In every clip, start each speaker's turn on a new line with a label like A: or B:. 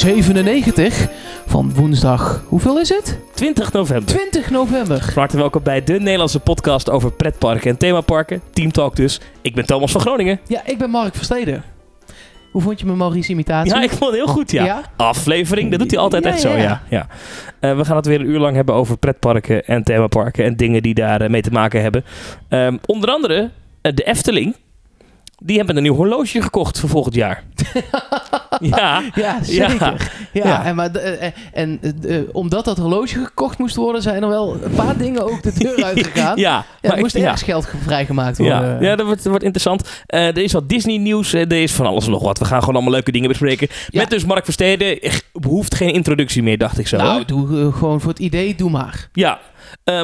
A: 97 van woensdag. Hoeveel is het?
B: 20 november.
A: 20 november.
B: Van harte welkom bij de Nederlandse podcast over pretparken en themaparken. Team Talk dus. Ik ben Thomas van Groningen.
A: Ja, ik ben Mark Versteden. Hoe vond je mijn Maurice imitatie?
B: Ja, ik vond het heel goed, ja.
A: Ja?
B: Aflevering, dat doet hij altijd
A: Ja,
B: echt zo,
A: ja,
B: ja.
A: ja.
B: ja. Eh, we gaan het weer een uur lang hebben over pretparken en themaparken en dingen die daar eh, mee te maken hebben. Ehm, onder andere eh, de Efteling. Die hebben een nieuw horloge gekocht voor volgend jaar. ja,
A: Ja, zeker. Ja,
B: Ja.
A: en, maar, eh, eh, en eh, omdat dat horloge gekocht moest worden, zijn er wel een paar dingen ook de deur uitgegaan. Ja,
B: ja.
A: er
B: ik-
A: moest
B: ja.
A: ergens geld vrijgemaakt worden.
B: Ja, ja dat, wordt, wordt interessant. Er is wat Disney-nieuws. er is van alles en nog wat. We gaan gewoon allemaal leuke dingen bespreken. Met dus Mark Versteden. Behoeft geen introductie meer, dacht ik zo.
A: nou, doe gewoon voor het idee, doe maar.
B: Ja.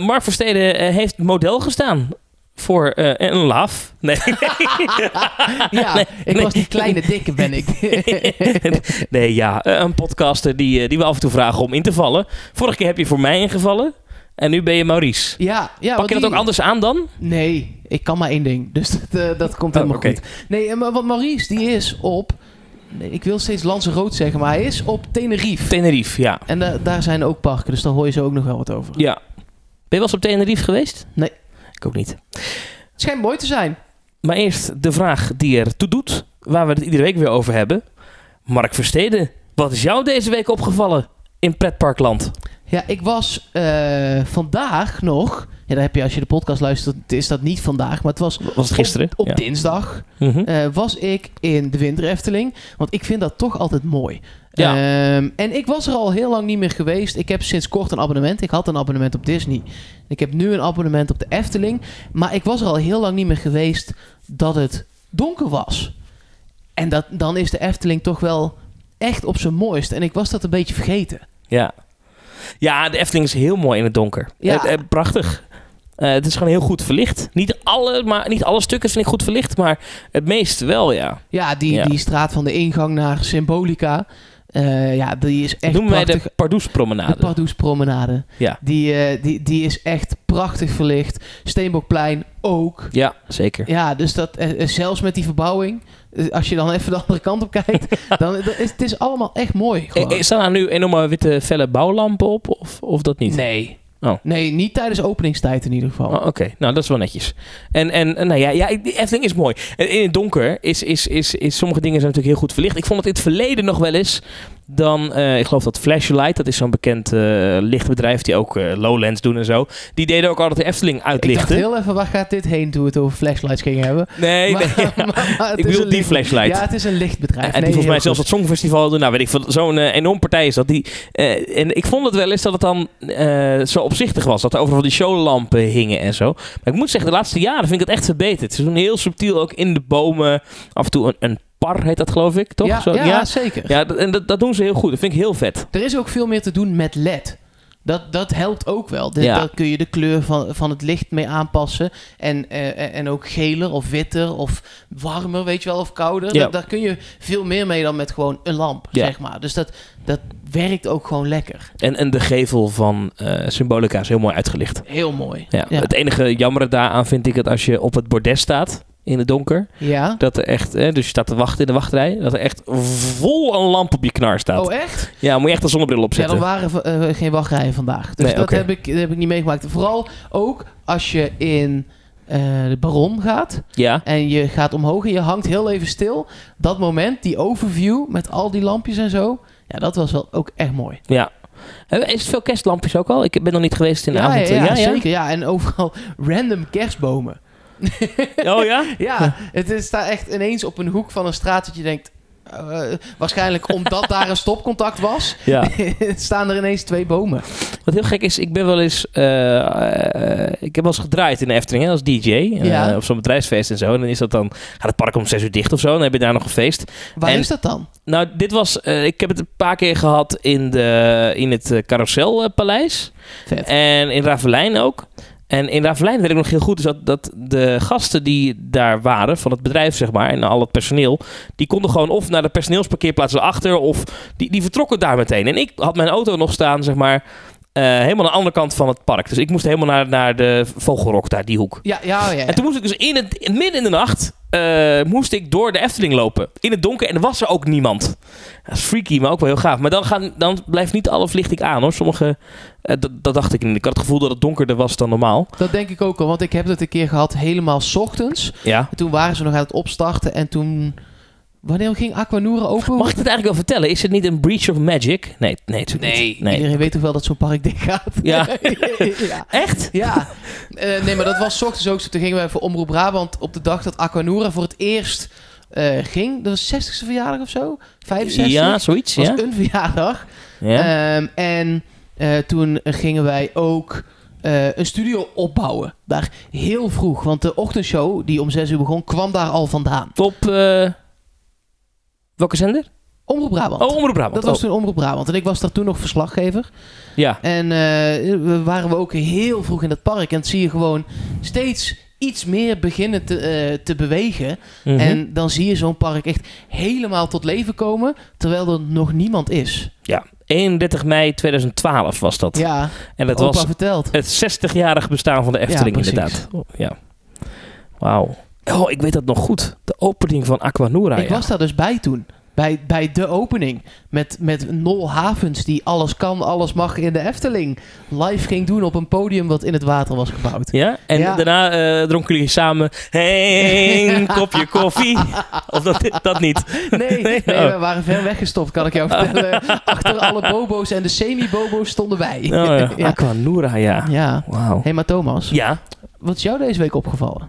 B: Mark Versteden eh, heeft model gestaan. Voor eh, een laaf. Nee.
A: Ja,
B: Nee,
A: ik
B: nee.
A: was die kleine dikke, ben ik.
B: nee, ja. eh, een podcaster die, eh, die we af en toe vragen om in te vallen. Vorige keer heb je voor mij ingevallen. En nu ben je Maurice.
A: ja, ja,
B: Pak je dat
A: die-
B: ook anders aan dan?
A: Nee, ik kan maar één ding. Dus dat, dat komt
B: Oh,
A: helemaal goed. Nee, maar want Maurice, die is op... Nee, ik wil steeds Lanzarote zeggen, maar hij is op Tenerife.
B: Tenerife, ja.
A: En da- daar zijn ook parken, dus daar hoor je zo ook nog wel wat over.
B: Ja. Ben je wel eens op Tenerife geweest?
A: Nee.
B: Ik ook niet.
A: Het schijnt mooi te zijn.
B: Maar eerst de vraag die er toe doet, waar we het iedere week weer over hebben. Mark Versteden, wat is jou deze week opgevallen in pretparkland?
A: Ja, ik was eh, vandaag nog... Ja, daar heb je als je de podcast luistert, is dat niet vandaag, maar het was
B: Was het gisteren?
A: op, op
B: Ja.
A: dinsdag.
B: Mhm.
A: eh, was ik in de Winter Efteling. Want ik vind dat toch altijd mooi.
B: Ja.
A: Ehm, en ik was er al heel lang niet meer geweest. Ik heb sinds kort een abonnement. Ik had een abonnement op Disney. Ik heb nu een abonnement op de Efteling. Maar ik was er al heel lang niet meer geweest dat het donker was. En dat, dan is de Efteling toch wel echt op zijn mooist. En ik was dat een beetje vergeten.
B: ja. Ja, de Efteling is heel mooi in het donker.
A: Ja.
B: Eh, eh, prachtig. Eh, het is gewoon heel goed verlicht. Niet alle, maar, niet alle stukken vind ik goed verlicht, maar het meeste wel, ja.
A: Ja, die,
B: Ja.
A: die straat van de ingang naar Symbolica. Eh, ja, die is echt
B: Noemen wij de Pardoespromenade.
A: De Pardoespromenade.
B: Ja.
A: Die, eh, die, die is echt prachtig verlicht. Steenbokplein ook.
B: ja, zeker.
A: Ja, dus dat, eh, zelfs met die verbouwing, als je dan even de andere kant op kijkt, dan dan is het is allemaal echt mooi. Gewoon.
B: Eh, Staan er nu enorme witte felle bouwlampen op, of, of dat niet?
A: nee.
B: Oh.
A: Nee, niet tijdens openingstijd in ieder geval.
B: Oh, Oké, nou dat is wel netjes. En, en, en nou ja, ja, die Efteling is mooi. En in het donker is, is, is, is sommige dingen zijn natuurlijk heel goed verlicht. Ik vond het in het verleden nog wel eens dan, eh, ik geloof dat Flashlight, dat is zo'n bekend eh, lichtbedrijf die ook eh, Lowlands doen en zo. Die deden ook altijd de Efteling
A: ik dacht
B: uitlichten.
A: heel even, waar gaat dit heen toen we het over flashlights gingen hebben?
B: Nee,
A: Maar-
B: nee.
A: maar- maar het
B: ik bedoel die Flashlight.
A: Ja, het is een lichtbedrijf.
B: En die
A: Nee,
B: volgens mij zelfs het Songfestival doen. Nou, weet ik veel. Zo'n enorm partij is dat. Die, en ik vond het wel eens dat het dan zo opzichtig was. Dat er overal die showlampen hingen en zo. Maar ik moet zeggen, de laatste jaren vind ik het echt verbeterd. Ze doen heel subtiel ook in de bomen. Af en toe een, een par heet dat geloof ik, toch?
A: Ja,
B: Zo,
A: ja, zeker.
B: Ja, dat- en dat, dat doen ze heel goed. Dat vind ik heel vet.
A: Er is ook veel meer te doen met LED. Dat, dat helpt ook wel. De-
B: Ja.
A: Daar kun je de kleur van, van het licht mee aanpassen. En, eh, en ook geler of witter of warmer, weet je wel, of kouder. Daar, kun je veel meer mee dan met gewoon een lamp, zeg maar. Dus dat, dat werkt ook gewoon lekker.
B: En, en de gevel van eh, Symbolica is heel mooi uitgelicht.
A: Heel mooi.
B: Ja. Het enige jammere daaraan vind ik het als je op het bordes staat in het donker.
A: Ja?
B: Dat er echt, eh, dus je staat te wachten in de wachtrij. Dat er echt vol een lamp op je knar staat.
A: Oh, echt?
B: Ja, moet je echt een zonnebril
A: Ja,
B: opzetten.
A: er waren eh, geen wachtrijen vandaag. Dus
B: Nee,
A: dat, heb ik, dat heb ik niet meegemaakt. Vooral ook als je in eh, de Baron gaat.
B: Ja.
A: En je gaat omhoog en je hangt heel even stil. Dat moment, die overview met al die lampjes en zo. Ja, dat was wel ook echt mooi.
B: Ja. Is het veel kerstlampjes ook al? Ik ben nog niet geweest in de
A: ja,
B: avond.
A: ja, ja, zeker. Ja, en overal random kerstbomen.
B: Oh ja?
A: Ja, het is daar echt ineens op een hoek van een straat dat je denkt... eh, waarschijnlijk omdat daar een stopcontact was,
B: Ja.
A: staan er ineens twee bomen.
B: Wat heel gek is, ik ben wel eens... eh, eh, ik heb wel eens gedraaid in de Efteling hè, als DJ.
A: Ja.
B: op zo'n bedrijfsfeest en zo. En dan is dat dan... Gaat het park om zes uur dicht of zo. Dan heb je daar nog een feest.
A: Waar
B: En-
A: is dat dan?
B: Nou, dit was... ik heb het een paar keer gehad in, de, in het Carouselpaleis.
A: Vet.
B: En in Ravelijn ook. En in Ravelijn weet ik nog heel goed dus dat, dat de gasten die daar waren, van het bedrijf zeg maar, en al het personeel, die konden gewoon of naar de personeelsparkeerplaats erachter, of die, die vertrokken daar meteen. En ik had mijn auto nog staan, zeg maar, Eh, helemaal aan de andere kant van het park. Dus ik moest helemaal naar, naar de Vogelrok, daar, die hoek.
A: Ja, ja, ja. ja.
B: En toen moest ik dus in het, midden in de nacht... eh, moest ik door de Efteling lopen. In het donker. En er was er ook niemand. Dat is freaky, maar ook wel heel gaaf. Maar dan, gaan, dan blijft niet alle verlichting aan, hoor. Sommige... eh, dat, dat dacht ik niet. Ik had het gevoel dat het donkerder was dan normaal.
A: Dat denk ik ook al, want ik heb het een keer gehad helemaal 's ochtends.
B: Ja.
A: En toen waren ze nog aan het opstarten en toen... Wanneer ging Aquanura open?
B: Mag ik het eigenlijk wel vertellen? Is het niet een breach of magic? Nee, nee, natuurlijk
A: Nee,
B: niet. Nee.
A: iedereen weet toch wel dat zo'n park dicht gaat?
B: Ja.
A: ja.
B: Echt?
A: Ja, Eh, nee, maar dat was ochtends ook zo. Toen gingen wij voor Omroep Brabant op de dag dat Aquanura voor het eerst eh, ging. Dat was 60ste verjaardag of zo? 65?
B: Ja, zoiets.
A: was
B: Ja.
A: een verjaardag.
B: ja.
A: Ehm, en eh, toen gingen wij ook eh, een studio opbouwen. Daar heel vroeg. Want de ochtendshow, die om 6 uur begon, kwam daar al vandaan.
B: Op eh, welke zender?
A: Omroep Brabant.
B: Oh, Omroep Brabant.
A: dat was
B: Oh,
A: toen Omroep Brabant. En ik was daar toen nog verslaggever.
B: Ja.
A: En eh, we waren we ook heel vroeg in dat park. En dan zie je gewoon steeds iets meer beginnen te, eh, te bewegen.
B: Mhm.
A: En dan zie je zo'n park echt helemaal tot leven komen. Terwijl er nog niemand is.
B: ja. 31 mei 2012 was dat.
A: Ja,
B: en dat was
A: verteld.
B: het 60-jarig bestaan van de Efteling, inderdaad. Ja. Wauw. Oh, ik weet dat nog goed. De opening van Aquanura.
A: Ik
B: ja.
A: was daar dus bij toen. Bij, bij de opening. Met, met Nol Havens die alles kan, alles mag in de Efteling. Live ging doen op een podium wat in het water was gebouwd.
B: Ja? En
A: Ja.
B: daarna eh, dronken jullie samen hey, een kopje koffie. Of dat, dat niet?
A: Nee, nee,
B: Oh.
A: we waren ver weggestopt, kan ik jou vertellen. Achter alle bobo's en de semi-bobo's stonden wij.
B: Oh, ja.
A: ja.
B: Aquanura, ja.
A: Ja. Hé, maar Thomas,
B: Ja,
A: wat is jou deze week opgevallen?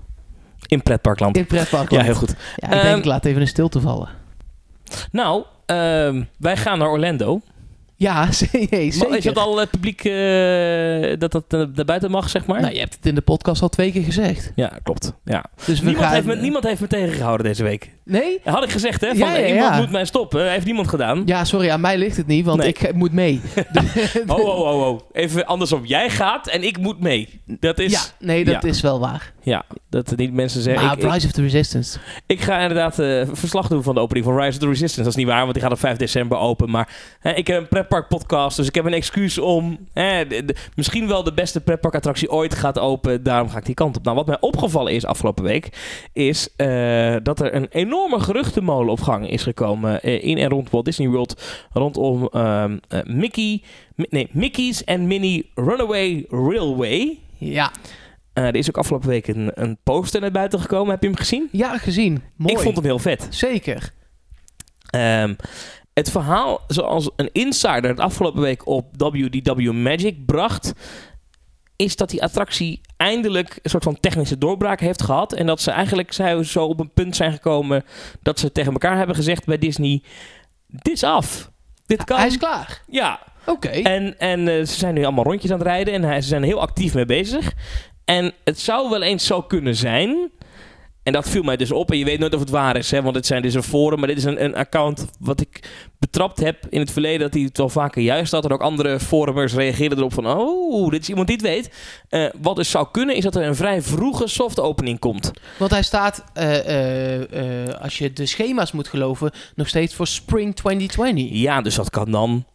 B: In pretparkland.
A: In het pretpark.
B: Ja, heel goed.
A: Ja, ik denk,
B: Ehm,
A: laat even een stilte vallen.
B: Nou, ehm, wij gaan naar Orlando.
A: Ja, zeker.
B: Maar Is dat al het publiek eh, dat dat eh, naar buiten mag, zeg maar?
A: Nou, je hebt het in de podcast al twee keer gezegd.
B: Ja, klopt. Ja.
A: Dus
B: Niemand,
A: gaan...
B: heeft me, niemand heeft me tegengehouden deze week.
A: Nee?
B: Dat had ik gezegd, hè? Van,
A: Ja, ja,
B: iemand
A: ja.
B: moet mij stoppen. Heeft niemand gedaan.
A: Ja, sorry, aan mij ligt het niet, want
B: Nee.
A: ik moet mee.
B: Oh, oh, oh, oh. Even andersom. Jij gaat en ik moet mee. Dat is...
A: Ja, nee, dat is wel waar.
B: Ja, dat niet mensen zeggen...
A: Maar
B: ik, ik,
A: Rise of the Resistance.
B: ik ga inderdaad eh, verslag doen van de opening van Rise of the Resistance. Dat is niet waar, want die gaat op 5 december open. Maar hè, ik heb een pretpark podcast, dus ik heb een excuus om... Hè, de- de- misschien wel de beste pretpark attractie ooit gaat open. Daarom ga ik die kant op. Nou, wat mij opgevallen is afgelopen week... is eh, dat er een enorme geruchtenmolen op gang is gekomen... eh, in en rond Walt Disney World. Rondom ehm, eh, Mickey... Mi- nee, Mickey's and Minnie Runaway Railway...
A: Ja,
B: Eh, er is ook afgelopen week een, een poster naar buiten gekomen. Heb je hem gezien?
A: ja gezien. Mooi.
B: Ik vond hem heel vet.
A: Zeker.
B: Ehm, het verhaal zoals een insider het afgelopen week op WDW Magic bracht... is dat die attractie eindelijk een soort van technische doorbraak heeft gehad. En dat ze eigenlijk zo op een punt zijn gekomen... dat ze tegen elkaar hebben gezegd bij Disney... Dit is af. Dit kan.
A: Hij is klaar.
B: Ja,
A: Oké.
B: En, en eh, ze zijn nu allemaal rondjes aan het rijden en hij, ze zijn heel actief mee bezig. En het zou wel eens zo kunnen zijn. En dat viel mij dus op. En je weet nooit of het waar is, hè, want het zijn dus een forum. Maar dit is een, een account wat ik betrapt heb in het verleden. Dat hij het wel vaker juist had. En ook andere forumers reageerden erop van... Oh, dit is iemand die het weet. Eh, wat dus zou kunnen is dat er een vrij vroege soft opening komt.
A: Want hij staat, eh, eh, als je de schema's moet geloven, nog steeds voor Spring 2020.
B: Ja, dus dat kan dan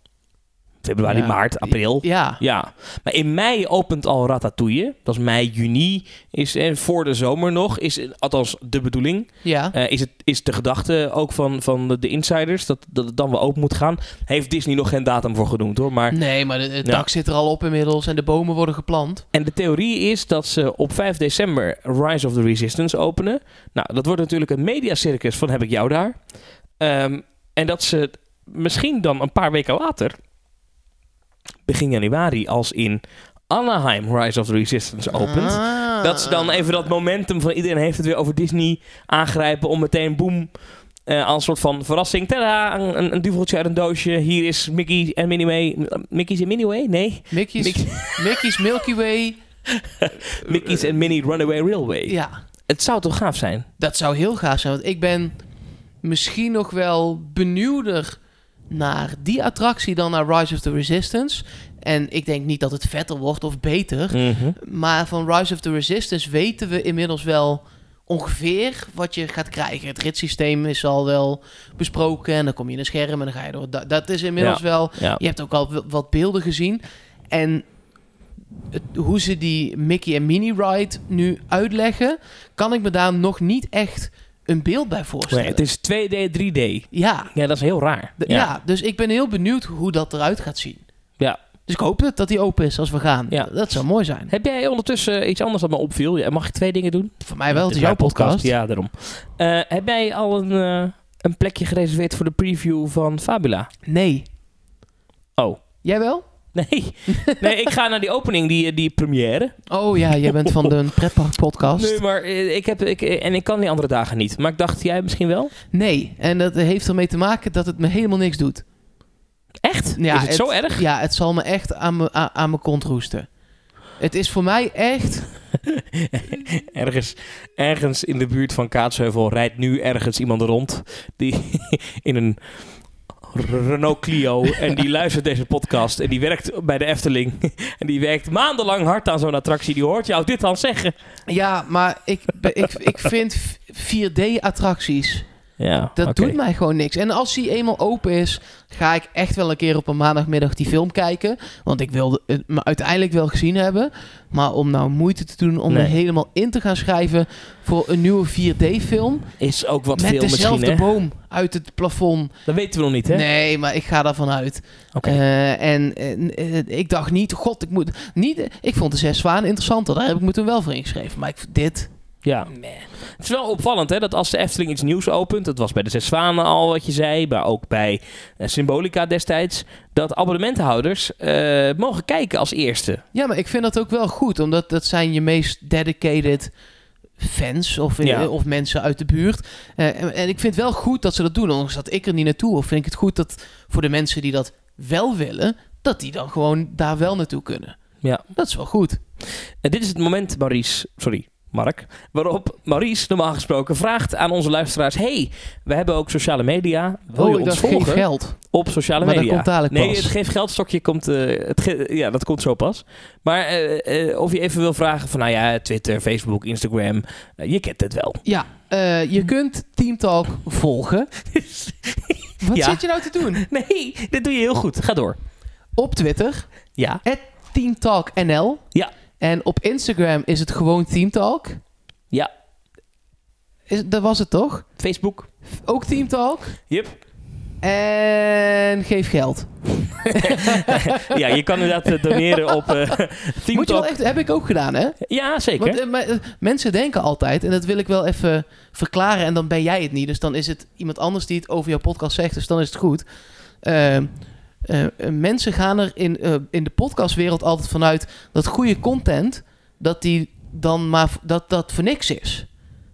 B: februari,
A: Ja.
B: maart, april.
A: Ja.
B: Ja, maar in mei opent al Ratatouille. Dat is mei, juni. Is, en voor de zomer nog. Is eh, althans de bedoeling.
A: Ja.
B: Eh, is, het, is de gedachte ook van, van de, de insiders dat, dat het dan wel open moet gaan. Heeft Disney nog geen datum voor genoemd hoor. Maar,
A: Nee, maar de- het
B: Ja.
A: dak zit er al op inmiddels en de bomen worden geplant.
B: en de theorie is dat ze op 5 december Rise of the Resistance openen. Nou, dat wordt natuurlijk een mediacircus van heb ik jou daar. Ehm, en dat ze misschien dan een paar weken later, begin januari, als in Anaheim Rise of the Resistance opent.
A: Ah.
B: Dat ze dan even dat momentum van iedereen heeft het weer over Disney aangrijpen om meteen boem eh als een soort van verrassing. Tada, een, een, duveltje uit een doosje. Hier is Mickey en Minnie May. Mickey's en Minnie Way? Nee.
A: Mickey's,
B: Mickey-
A: Mickey's Milky Way.
B: Mickey's en Minnie Runaway Railway.
A: Ja,
B: Het zou toch gaaf zijn?
A: dat zou heel gaaf zijn. Want ik ben misschien nog wel benieuwder naar die attractie dan naar Rise of the Resistance. En ik denk niet dat het vetter wordt of beter.
B: Mhm.
A: Maar van Rise of the Resistance weten we inmiddels wel ongeveer wat je gaat krijgen. Het ritssysteem is al wel besproken. En dan kom je in een scherm en dan ga je door. Dat, dat is inmiddels wel...
B: Ja.
A: Je hebt ook al wat beelden gezien. En het- hoe ze die Mickey en Minnie ride nu uitleggen, kan ik me daar nog niet echt een beeld bij voorstellen.
B: Nee, het is 2D, 3D.
A: Ja,
B: Ja, dat is heel raar.
A: ja. dus ik ben heel benieuwd hoe dat eruit gaat zien.
B: Ja.
A: Dus ik hoop het, dat die open is als we gaan.
B: Ja.
A: Dat zou mooi zijn.
B: Heb jij ondertussen iets anders dat me opviel? Ja, Mag ik twee dingen doen?
A: Voor mij wel, het is jouw podcast.
B: Ja, daarom. Eh, heb jij al een, eh, een plekje gereserveerd voor de preview van Fabula?
A: Nee.
B: Oh.
A: Jij wel?
B: Nee. nee, ik ga naar die opening, die, die première.
A: Oh ja, jij bent van de pretpark podcast.
B: Nee, maar eh, ik heb, ik, eh, en ik kan die andere dagen niet. Maar ik dacht, jij misschien wel?
A: Nee, en dat heeft ermee te maken dat het me helemaal niks doet.
B: Echt?
A: Ja,
B: is het, zo erg?
A: Ja, het zal me echt aan me- aan aan mijn kont roesten. Het is voor mij echt...
B: ergens, ergens in de buurt van Kaatsheuvel rijdt nu ergens iemand rond die in een Renault Clio en die luistert deze podcast en die werkt bij de Efteling en die werkt maandenlang hard aan zo'n attractie. Die hoort jou dit dan zeggen.
A: Ja, maar ik, ik, ik vind 4D-attracties,
B: Ja,
A: dat doet mij gewoon niks. En als die eenmaal open is, ga ik echt wel een keer op een maandagmiddag die film kijken. Want ik wilde het me uiteindelijk wel gezien hebben. Maar om nou moeite te doen om
B: Nee.
A: me helemaal in te gaan schrijven voor een nieuwe 4D-film...
B: Is ook wat
A: met
B: veel misschien,
A: dezelfde boom uit het plafond.
B: Dat weten we nog niet, hè?
A: Nee, maar ik ga daarvan uit.
B: Oké.
A: Eh, en eh, ik dacht niet, god, ik moet niet. Ik vond de zes zwanen interessanter. Daar heb ik me toen wel voor ingeschreven. Maar ik, dit,
B: Ja. Het is wel opvallend hè, dat als de Efteling iets nieuws opent, dat was bij de Zes Zwanen al wat je zei, maar ook bij eh, Symbolica destijds, dat abonnementhouders eh, mogen kijken als eerste.
A: ja, maar ik vind dat ook wel goed, omdat dat zijn je meest dedicated fans of, in-
B: Ja.
A: of mensen uit de buurt. Eh, en, en ik vind wel goed dat ze dat doen, ondanks dat ik er niet naartoe. Of vind ik het goed dat voor de mensen die dat wel willen, dat die dan gewoon daar wel naartoe kunnen.
B: Ja.
A: Dat is wel goed.
B: En dit is het moment, Maurice, sorry, Mark, waarop Maurice normaal gesproken vraagt aan onze luisteraars, hey, we hebben ook sociale media, wil
A: oh,
B: je
A: ik
B: ons volgen
A: geld.
B: op sociale
A: Maar dat
B: media?
A: komt
B: nee,
A: pas.
B: het geeft geldstokje komt, eh, het ja, dat komt zo pas. Maar eh, eh, of je even wil vragen van, nou ja, Twitter, Facebook, Instagram, je kent het wel.
A: Ja, je kunt Team Talk volgen. Wat
B: Ja.
A: zit je nou te doen?
B: Nee, dit doe je heel goed. Ga door.
A: Op Twitter,
B: Ja.
A: Team Talk NL.
B: Ja.
A: En op Instagram is het gewoon Team Talk.
B: Ja.
A: Is, dat was het toch?
B: Facebook.
A: Ook Team Talk.
B: Yep.
A: En geef geld.
B: ja, je kan inderdaad eh, doneren op eh Team
A: Moet je wel echt, heb ik ook gedaan, hè?
B: Ja, zeker.
A: Want eh, maar, mensen denken altijd, en dat wil ik wel even verklaren, en dan ben jij het niet. Dus dan is het iemand anders die het over jouw podcast zegt, dus dan is het goed. Eh, eh, mensen gaan er in, eh, in de podcastwereld altijd vanuit dat goede content, dat die dan maar dat dat voor niks is.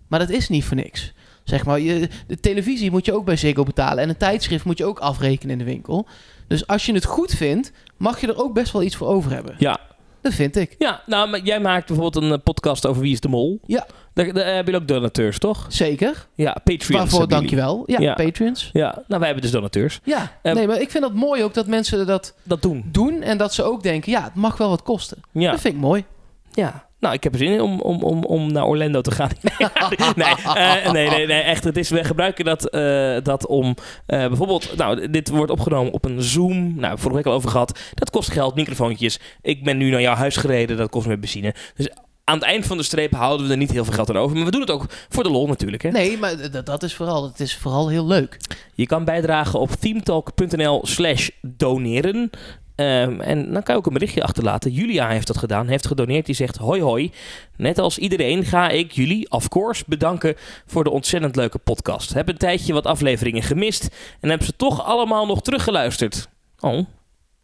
A: Maar dat is niet voor niks. Zeg maar, je, de televisie moet je ook bij Ziggo betalen en een tijdschrift moet je ook afrekenen in de winkel. Dus als je het goed vindt, mag je er ook best wel iets voor over hebben.
B: Ja.
A: Dat vind ik.
B: Ja, nou, maar jij maakt bijvoorbeeld een eh, podcast over Wie is de Mol.
A: Ja.
B: Daar, daar heb je ook donateurs, toch?
A: Zeker.
B: Ja, Patreons.
A: Waarvoor
B: hebben jullie.
A: dankjewel. Ja,
B: Ja.
A: patrons.
B: Ja, nou, wij hebben dus donateurs.
A: Ja,
B: Eh,
A: nee, maar ik vind dat mooi ook dat mensen dat
B: Dat doen.
A: doen en dat ze ook denken, ja, het mag wel wat kosten.
B: Ja.
A: Dat vind ik mooi.
B: Ja. Nou, ik heb er zin in om, om, om, om naar Orlando te gaan. nee, eh, nee, nee, nee, echt. Het is, we gebruiken dat, eh, dat om eh, bijvoorbeeld... Nou, dit wordt opgenomen op een Zoom. Nou, vorige week al over gehad. Dat kost geld, microfoontjes. Ik ben nu naar jouw huis gereden. Dat kost meer benzine. Dus aan het eind van de streep houden we er niet heel veel geld aan over. Maar we doen het ook voor de lol natuurlijk. Hè?
A: Nee, maar dat, dat is vooral, het is vooral heel leuk.
B: Je kan bijdragen op themetalk.nl slash doneren. Ehm, en dan kan je ook een berichtje achterlaten. Julia heeft dat gedaan, heeft gedoneerd. Die zegt hoi hoi. Net als iedereen ga ik jullie, of course, bedanken voor de ontzettend leuke podcast. Heb een tijdje wat afleveringen gemist en heb ze toch allemaal nog teruggeluisterd. Oh,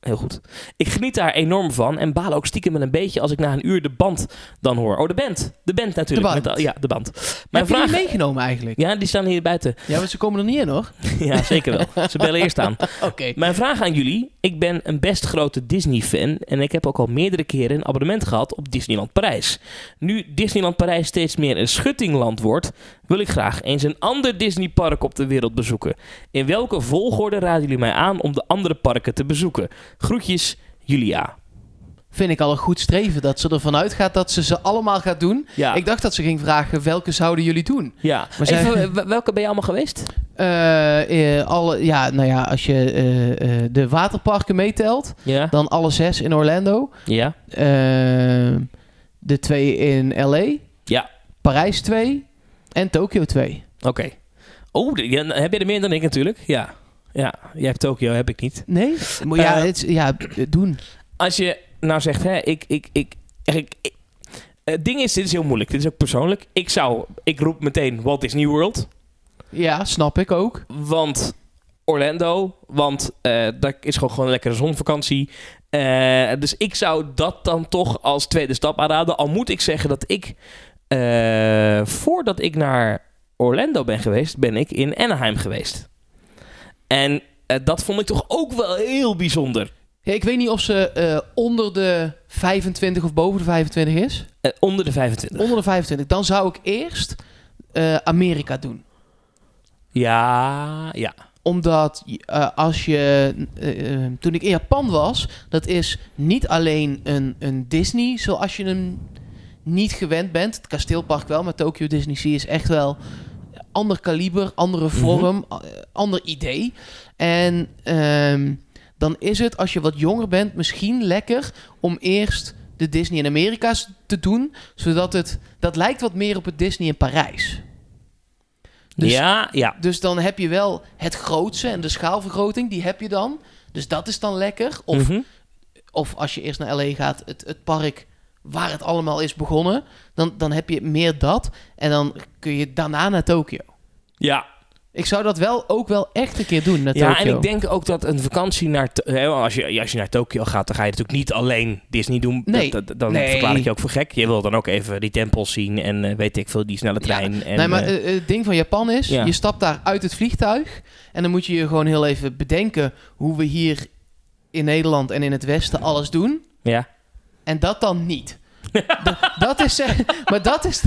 B: heel goed. Ik geniet daar enorm van en baal ook stiekem een beetje als ik na een uur de band dan hoor. Oh, de band. De band natuurlijk.
A: De band.
B: Met ja, de band.
A: Mijn je
B: vraag...
A: meegenomen eigenlijk?
B: Ja, die staan hier buiten.
A: Ja, maar ze komen er niet in hoor.
B: Ja, zeker wel. Ze bellen eerst aan.
A: Oké.
B: Mijn vraag aan jullie. Ik ben een best grote Disney-fan en ik heb ook al meerdere keren een abonnement gehad op Disneyland Parijs. Nu Disneyland Parijs steeds meer een schuttingland wordt, wil ik graag eens een ander Disneypark op de wereld bezoeken. In welke volgorde raden jullie mij aan om de andere parken te bezoeken? Groetjes, Julia.
A: Vind ik al een goed streven dat ze ervan uitgaat dat ze ze allemaal gaat doen.
B: Ja,
A: Ik dacht dat ze ging vragen welke zouden jullie doen.
B: ja.
A: Maar zij-
B: Even, w- welke ben je allemaal geweest?
A: Eh, eh, alle, ja, nou ja, als je eh, eh, de waterparken meetelt,
B: Ja?
A: dan alle zes in Orlando.
B: Ja?
A: Eh, de twee in LA.
B: Ja.
A: Parijs 2 en Tokio 2.
B: Oké. Oh, heb je er meer dan ik natuurlijk? Ja. Ja, jij hebt Tokio, heb ik niet.
A: Nee? Maar ja, het, ja, doen.
B: Als je nou zegt, hè, ik, ik, ik, ik, ik- het ding is, dit is heel moeilijk. Dit is ook persoonlijk. Ik zou, ik roep meteen Walt Disney World.
A: Ja, snap ik ook.
B: Want Orlando, want eh daar is gewoon, gewoon een lekkere zonvakantie. Eh, dus ik zou dat dan toch als tweede stap aanraden. Al moet ik zeggen dat ik, eh, voordat ik naar Orlando ben geweest, ben ik in Anaheim geweest. En eh, dat vond ik toch ook wel heel bijzonder.
A: Ja, ik weet niet of ze eh, onder de 25 of boven de 25 is.
B: Onder de 25.
A: Onder de 25. Dan zou ik eerst Amerika doen.
B: Ja, ja.
A: Omdat als je. toen ik in Japan was, dat is niet alleen een, een Disney zoals je hem niet gewend bent. Het kasteelpark wel, maar Tokyo Disney Sea is echt wel ander kaliber, andere vorm, eh, ander idee. En ehm, dan is het als je wat jonger bent misschien lekker om eerst de Disney in Amerika's te doen, zodat het dat lijkt wat meer op het Disney in Parijs. Dus
B: ja, ja.
A: dus dan heb je wel het grootste en de schaalvergroting, die heb je dan. Dus dat is dan lekker. Of,
B: Mhm.
A: of als je eerst naar LA gaat, het, het park waar het allemaal is begonnen, dan, dan heb je meer dat. En dan kun je daarna naar Tokio.
B: Ja,
A: Ik zou dat wel ook wel echt een keer doen naar
B: Ja, en ik denk ook dat een vakantie naar... Als, je, als je naar Tokio gaat, dan ga je natuurlijk niet alleen Disney doen.
A: Nee.
B: Dat- dat- dan
A: Nee.
B: verklaar ik je ook voor gek. Je wil dan ook even die tempels zien en eh, weet ik veel, die snelle trein. en,
A: nee, maar
B: eh,
A: eh, het ding van Japan is,
B: Ja.
A: je stapt daar uit het vliegtuig en dan moet je je gewoon heel even bedenken hoe we hier in Nederland en in het Westen alles doen.
B: ja.
A: En dat dan niet. Dat is, zeg- maar dat is,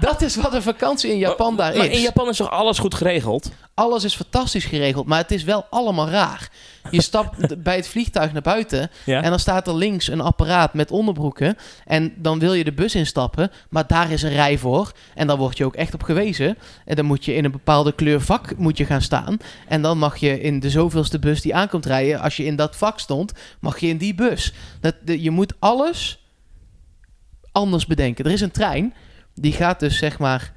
A: dat is wat een vakantie in Japan daar
B: maar
A: is.
B: in Japan is toch alles goed geregeld?
A: Alles is fantastisch geregeld, maar het is wel allemaal raar. Je stapt bij het vliegtuig naar buiten
B: Ja.
A: en dan staat er links een apparaat met onderbroeken. En dan wil je de bus instappen, maar daar is een rij voor. En dan word je ook echt op gewezen. En dan moet je in een bepaalde kleur vak moet je gaan staan. En dan mag je in de zoveelste bus die aankomt rijden, als je in dat vak stond, mag je in die bus. Dat, de- je moet alles anders bedenken. Er is een trein, die gaat dus zeg maar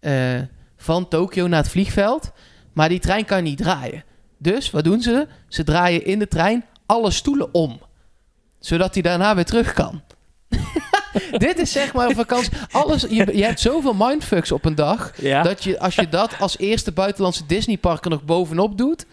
A: eh, van Tokio naar het vliegveld. Maar die trein kan niet draaien. Dus wat doen ze? Ze draaien in de trein alle stoelen om. Zodat hij daarna weer terug kan. Dit is zeg maar een vakantie. Alles, je, je hebt zoveel mindfucks op een dag.
B: Ja.
A: Dat je, als je dat als eerste buitenlandse Disneypark er nog bovenop doet.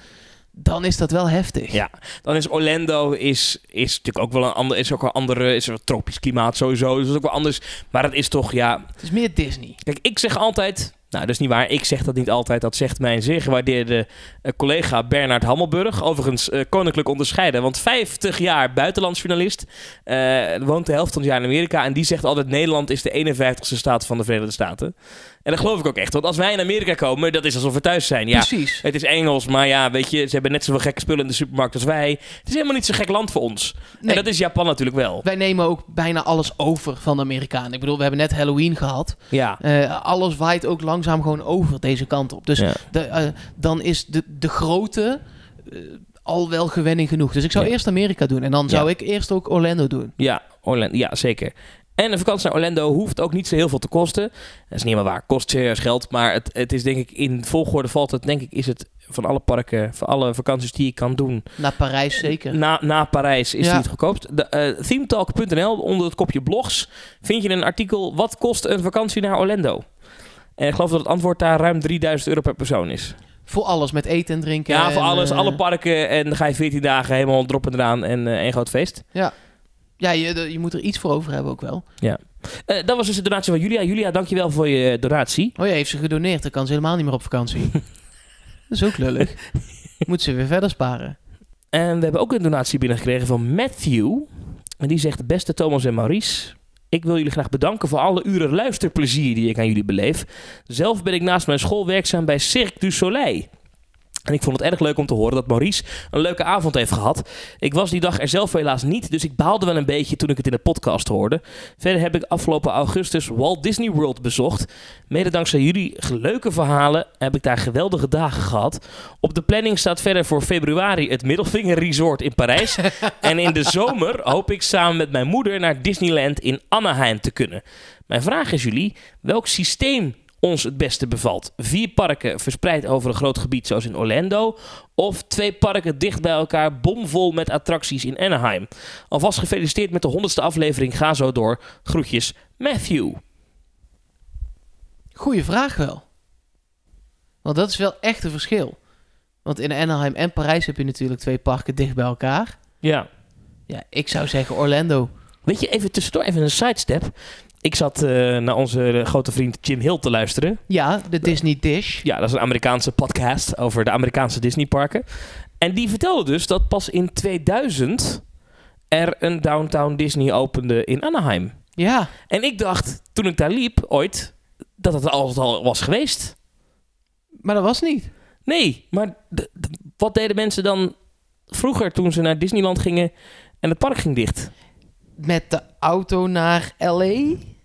A: Dan is dat wel heftig.
B: Ja, dan is Orlando is, is natuurlijk ook wel een ander, is ook wel een andere, is een tropisch klimaat sowieso, dus dat is ook wel anders. Maar het is toch, ja,
A: Het is meer Disney.
B: Kijk, ik zeg altijd. Nou, dat is niet waar. Ik zeg dat niet altijd. Dat zegt mijn zeer gewaardeerde eh, collega Bernard Hammelburg. Overigens eh, koninklijk onderscheiden. Want 50 jaar buitenlandsjournalist. eh woont de helft van het jaar in Amerika. En die zegt altijd: Nederland is de 51ste staat van de Verenigde Staten. En dat geloof ik ook echt. Want als wij in Amerika komen, dat is alsof we thuis zijn. Ja,
A: Precies.
B: het is Engels, maar ja, weet je, ze hebben net zoveel gekke spullen in de supermarkt als wij. Het is helemaal niet zo'n gek land voor ons.
A: Nee.
B: En dat is Japan natuurlijk wel.
A: Wij nemen ook bijna alles over van de Amerikanen. Ik bedoel, we hebben net Halloween gehad.
B: Ja.
A: Eh, alles waait ook langzaam gewoon over deze kant op. Dus
B: Ja.
A: de, eh, dan is de, de grote eh, al wel gewenning genoeg. Dus ik zou
B: Ja.
A: eerst Amerika doen. En dan zou
B: Ja.
A: ik eerst ook Orlando doen.
B: Ja, Orlando, ja, zeker. En een vakantie naar Orlando hoeft ook niet zo heel veel te kosten. Dat is niet helemaal waar. Kost serieus geld. Maar het, het is denk ik in volgorde valt het, denk ik, is het van alle parken, van alle vakanties die je kan doen.
A: Naar Parijs zeker.
B: Na, na Parijs is
A: Ja.
B: die het goedkoopst. De, eh, themetalk.nl, onder het kopje blogs, vind je een artikel. Wat kost een vakantie naar Orlando? En ik geloof dat het antwoord daar ruim 3000 euro per persoon is.
A: Voor alles, met eten en drinken.
B: Ja, voor
A: en,
B: alles,
A: eh,
B: alle parken. En dan ga je 14 dagen helemaal drop en eraan en eh, één groot feest.
A: Ja, je, de- je moet er iets voor over hebben ook wel.
B: Eh, dat was dus de donatie van Julia. Julia, dankjewel voor je donatie.
A: Oh ja, heeft ze gedoneerd. Dan kan ze helemaal niet meer op vakantie. dat is ook lullig. Moet ze weer verder sparen.
B: En we hebben ook een donatie binnengekregen van Matthew. En die zegt, beste Thomas en Maurice... Ik wil jullie graag bedanken voor alle uren luisterplezier die ik aan jullie beleef. Zelf ben ik naast mijn school werkzaam bij Cirque du Soleil. En ik vond het erg leuk om te horen dat Maurice een leuke avond heeft gehad. Ik was die dag er zelf helaas niet, dus ik baalde wel een beetje toen ik het in de podcast hoorde. Verder heb ik afgelopen augustus Walt Disney World bezocht. Mede dankzij jullie leuke verhalen heb ik daar geweldige dagen gehad. Op de planning staat verder voor februari het Middelvinger Resort in Parijs. en in de zomer hoop ik samen met mijn moeder naar Disneyland in Anaheim te kunnen. Mijn vraag is jullie, welk systeem ons het beste bevalt. Vier parken verspreid over een groot gebied zoals in Orlando. Of twee parken dicht bij elkaar, bomvol met attracties in Anaheim. Alvast gefeliciteerd met de honderdste aflevering. Ga zo door. Groetjes, Matthew.
A: Goeie vraag wel. Want dat is wel echt een verschil. Want in Anaheim en Parijs heb je natuurlijk twee parken dicht bij elkaar.
B: Ja.
A: Ja, ik zou zeggen Orlando.
B: Weet je, even tussendoor, even een sidestep. Ik zat uh, naar onze grote vriend Jim Hill te luisteren.
A: Ja, de Disney Dish.
B: Ja, dat is een Amerikaanse podcast over de Amerikaanse Disneyparken. En die vertelde dus dat pas in 2000 er een Downtown Disney opende in Anaheim.
A: Ja.
B: En ik dacht, toen ik daar liep, ooit, dat het altijd al was geweest.
A: Maar dat was niet.
B: Nee, maar wat deden mensen dan vroeger toen ze naar Disneyland gingen en het park ging dicht?
A: Met de auto naar L.A.?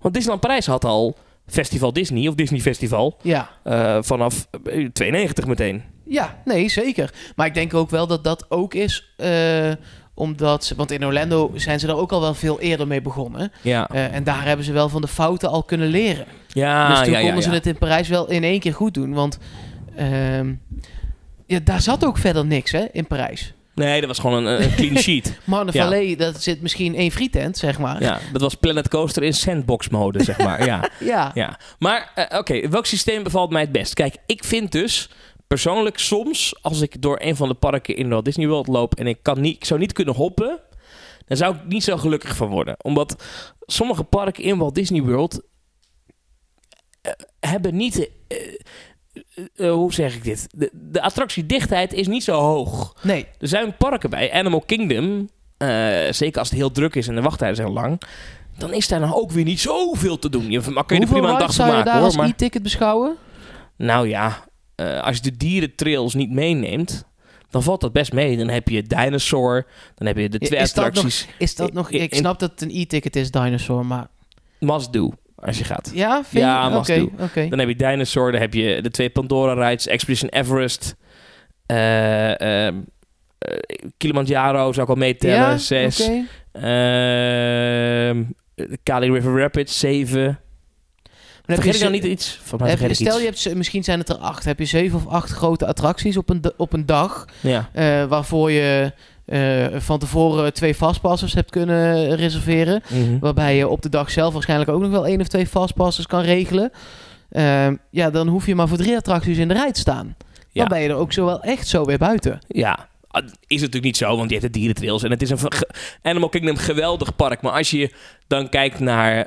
B: Want Disneyland Parijs had al Festival Disney of Disney Festival.
A: Ja.
B: Uh, vanaf 92 meteen.
A: Ja, nee, zeker. Maar ik denk ook wel dat dat ook is uh, omdat... Ze, want in Orlando zijn ze er ook al wel veel eerder mee begonnen.
B: Ja.
A: Uh, en daar hebben ze wel van de fouten al kunnen leren.
B: Ja,
A: dus toen
B: ja,
A: konden
B: ja,
A: ze het in Parijs wel in één keer goed doen. Want uh, ja, daar zat ook verder niks hè, in Parijs.
B: Nee, dat was gewoon een, een clean sheet.
A: Marne ja. Valley, dat zit misschien één frietent, zeg maar.
B: Ja, dat was Planet Coaster in sandbox mode, zeg maar. Ja.
A: ja.
B: ja. Maar, uh, oké, okay, welk systeem bevalt mij het best? Kijk, ik vind dus persoonlijk soms, als ik door een van de parken in Walt Disney World loop en ik, kan niet, ik zou niet kunnen hoppen, dan zou ik niet zo gelukkig van worden. Omdat sommige parken in Walt Disney World uh, hebben niet... Uh, uh, hoe zeg ik dit? De, de, attractiedichtheid is niet zo hoog.
A: Nee.
B: Er zijn parken bij. Animal Kingdom, uh, zeker als het heel druk is en de wachttijden zijn lang, dan is daar nog ook weer niet zoveel te doen. Je kun je er prima een dag van maken,
A: zou je daar
B: hoor.
A: als
B: Maar,
A: e-ticket beschouwen?
B: nou ja, uh, als je de dierentrails niet meeneemt, dan valt dat best mee. Dan heb je Dinosaur, dan heb je de twee
A: is
B: attracties.
A: Dat nog, is dat nog... Ik snap dat het een e-ticket is, Dinosaur, maar...
B: Must do. Als je gaat.
A: Ja, vind
B: ja,
A: je? okay. Okay.
B: Dan heb je Dinosaur, dan heb je de twee Pandora rides, Expedition Everest, uh, uh, Kilimanjaro zou ik al meetellen,
A: ja?
B: zes.
A: Okay.
B: Uh, Kali River Rapids, zeven. Vergeet ik dan niet iets? Van mij ik
A: stel
B: iets.
A: je hebt, misschien zijn het er acht. Heb je zeven of acht grote attracties op een, op een dag,
B: ja.
A: uh, waarvoor je uh, van tevoren twee fastpassers hebt kunnen reserveren.
B: Mm -hmm.
A: Waarbij je op de dag zelf waarschijnlijk ook nog wel één of twee fastpassers kan regelen. Uh, ja, dan hoef je maar voor drie attracties in de rij te staan.
B: Ja.
A: Dan ben je er ook zo wel echt zo weer buiten.
B: Ja, is natuurlijk niet zo, want je hebt de dierentrails en het is een Animal Kingdom geweldig park. Maar als je dan kijkt naar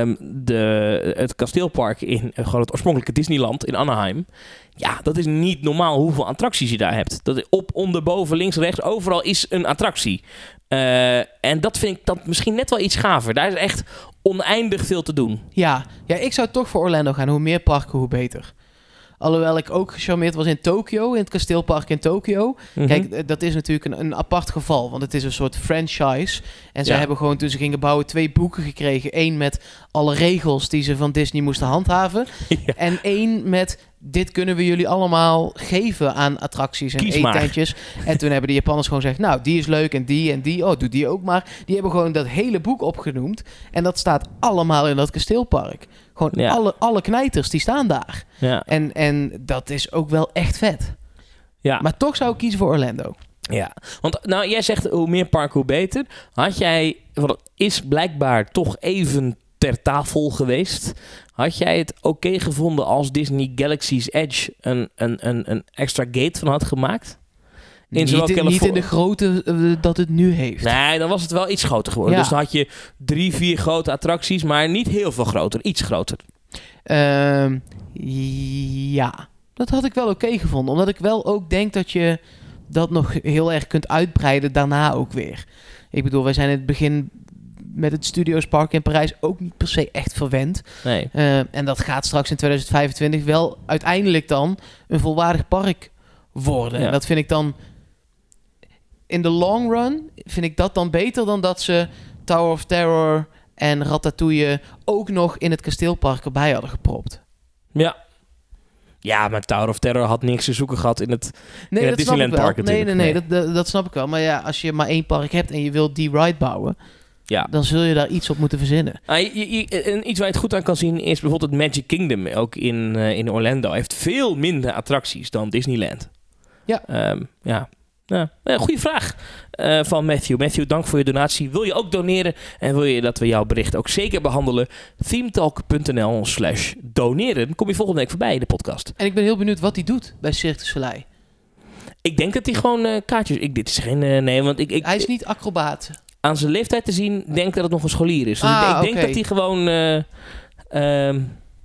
B: um, de, het kasteelpark in uh, gewoon het oorspronkelijke Disneyland in Anaheim. Ja, dat is niet normaal hoeveel attracties je daar hebt. Dat op, onder, boven, links, rechts, overal is een attractie. Uh, en dat vind ik dan misschien net wel iets gaver. Daar is echt oneindig veel te doen.
A: Ja, ja ik zou toch voor Orlando gaan. Hoe meer parken, hoe beter. Alhoewel ik ook gecharmeerd was in Tokio, in het kasteelpark in Tokio. Mm
B: Mhm.
A: -hmm. Kijk, dat is natuurlijk een, een, apart geval, want het is een soort franchise. En zij
B: Ja.
A: hebben gewoon toen ze gingen bouwen twee boeken gekregen. Eén met alle regels die ze van Disney moesten handhaven.
B: Ja.
A: En één met dit kunnen we jullie allemaal geven aan attracties en eetentjes. En toen hebben de Japanners gewoon gezegd, nou die is leuk en die en die. Oh, doe die ook maar. Die hebben gewoon dat hele boek opgenoemd. En dat staat allemaal in dat kasteelpark. Gewoon
B: Ja.
A: alle, alle knijters, die staan daar.
B: Ja.
A: En, en dat is ook wel echt vet.
B: Ja.
A: Maar toch zou ik kiezen voor Orlando.
B: Ja, want nou, jij zegt hoe meer parken hoe beter. Had jij, want het is blijkbaar toch even ter tafel geweest. Had jij het oké gevonden als Disney Galaxy's Edge een, een, een, een extra gate van had gemaakt?
A: Niet,
B: zowel
A: in- niet in
B: Californië-
A: de grootte eh, dat het nu heeft.
B: Nee, dan was het wel iets groter geworden.
A: Ja.
B: Dus dan had je drie, vier grote attracties, maar niet heel veel groter. Iets groter.
A: Ehm, ja, dat had ik wel oké gevonden. Omdat ik wel ook denk dat je dat nog heel erg kunt uitbreiden daarna ook weer. Ik bedoel, wij zijn in het begin met het Studios Park in Parijs ook niet per se echt verwend.
B: Nee.
A: Eh, en dat gaat straks in 2025 wel uiteindelijk dan een volwaardig park worden.
B: Ja.
A: En dat vind ik dan... In de long run vind ik dat dan beter dan dat ze Tower of Terror en Ratatouille ook nog in het kasteelpark erbij hadden gepropt.
B: Ja. Ja, maar Tower of Terror had niks te zoeken gehad in het...
A: Nee,
B: Disneyland. Park
A: nee, nee,
B: natuurlijk,
A: nee, Dat, dat, snap ik wel. Maar ja, als je maar één park hebt en je wilt die ride bouwen,
B: Ja.
A: dan zul je daar iets op moeten verzinnen.
B: Ah, je- je- je- en iets waar je het goed aan kan zien is bijvoorbeeld het Magic Kingdom, ook in, eh, in Orlando. heeft veel minder attracties dan Disneyland.
A: Ja.
B: Ehm, ja. Ja, ja, goede vraag eh, van Matthew. Matthew, dank voor je donatie. Wil je ook doneren en wil je dat we jouw bericht ook zeker behandelen? themetalk.nl slash doneren. Kom je volgende week voorbij in de podcast.
A: En ik ben heel benieuwd wat hij doet bij Cirque du Soleil.
B: Ik denk dat hij gewoon eh, kaartjes... Ik, dit is geen... eh, nee, want ik, ik,
A: Hij is niet acrobaat.
B: aan zijn leeftijd te zien, denk ik dat het nog een scholier is. Dus ik-
A: Ah,
B: ik denk
A: oké.
B: dat hij gewoon... eh, ehm,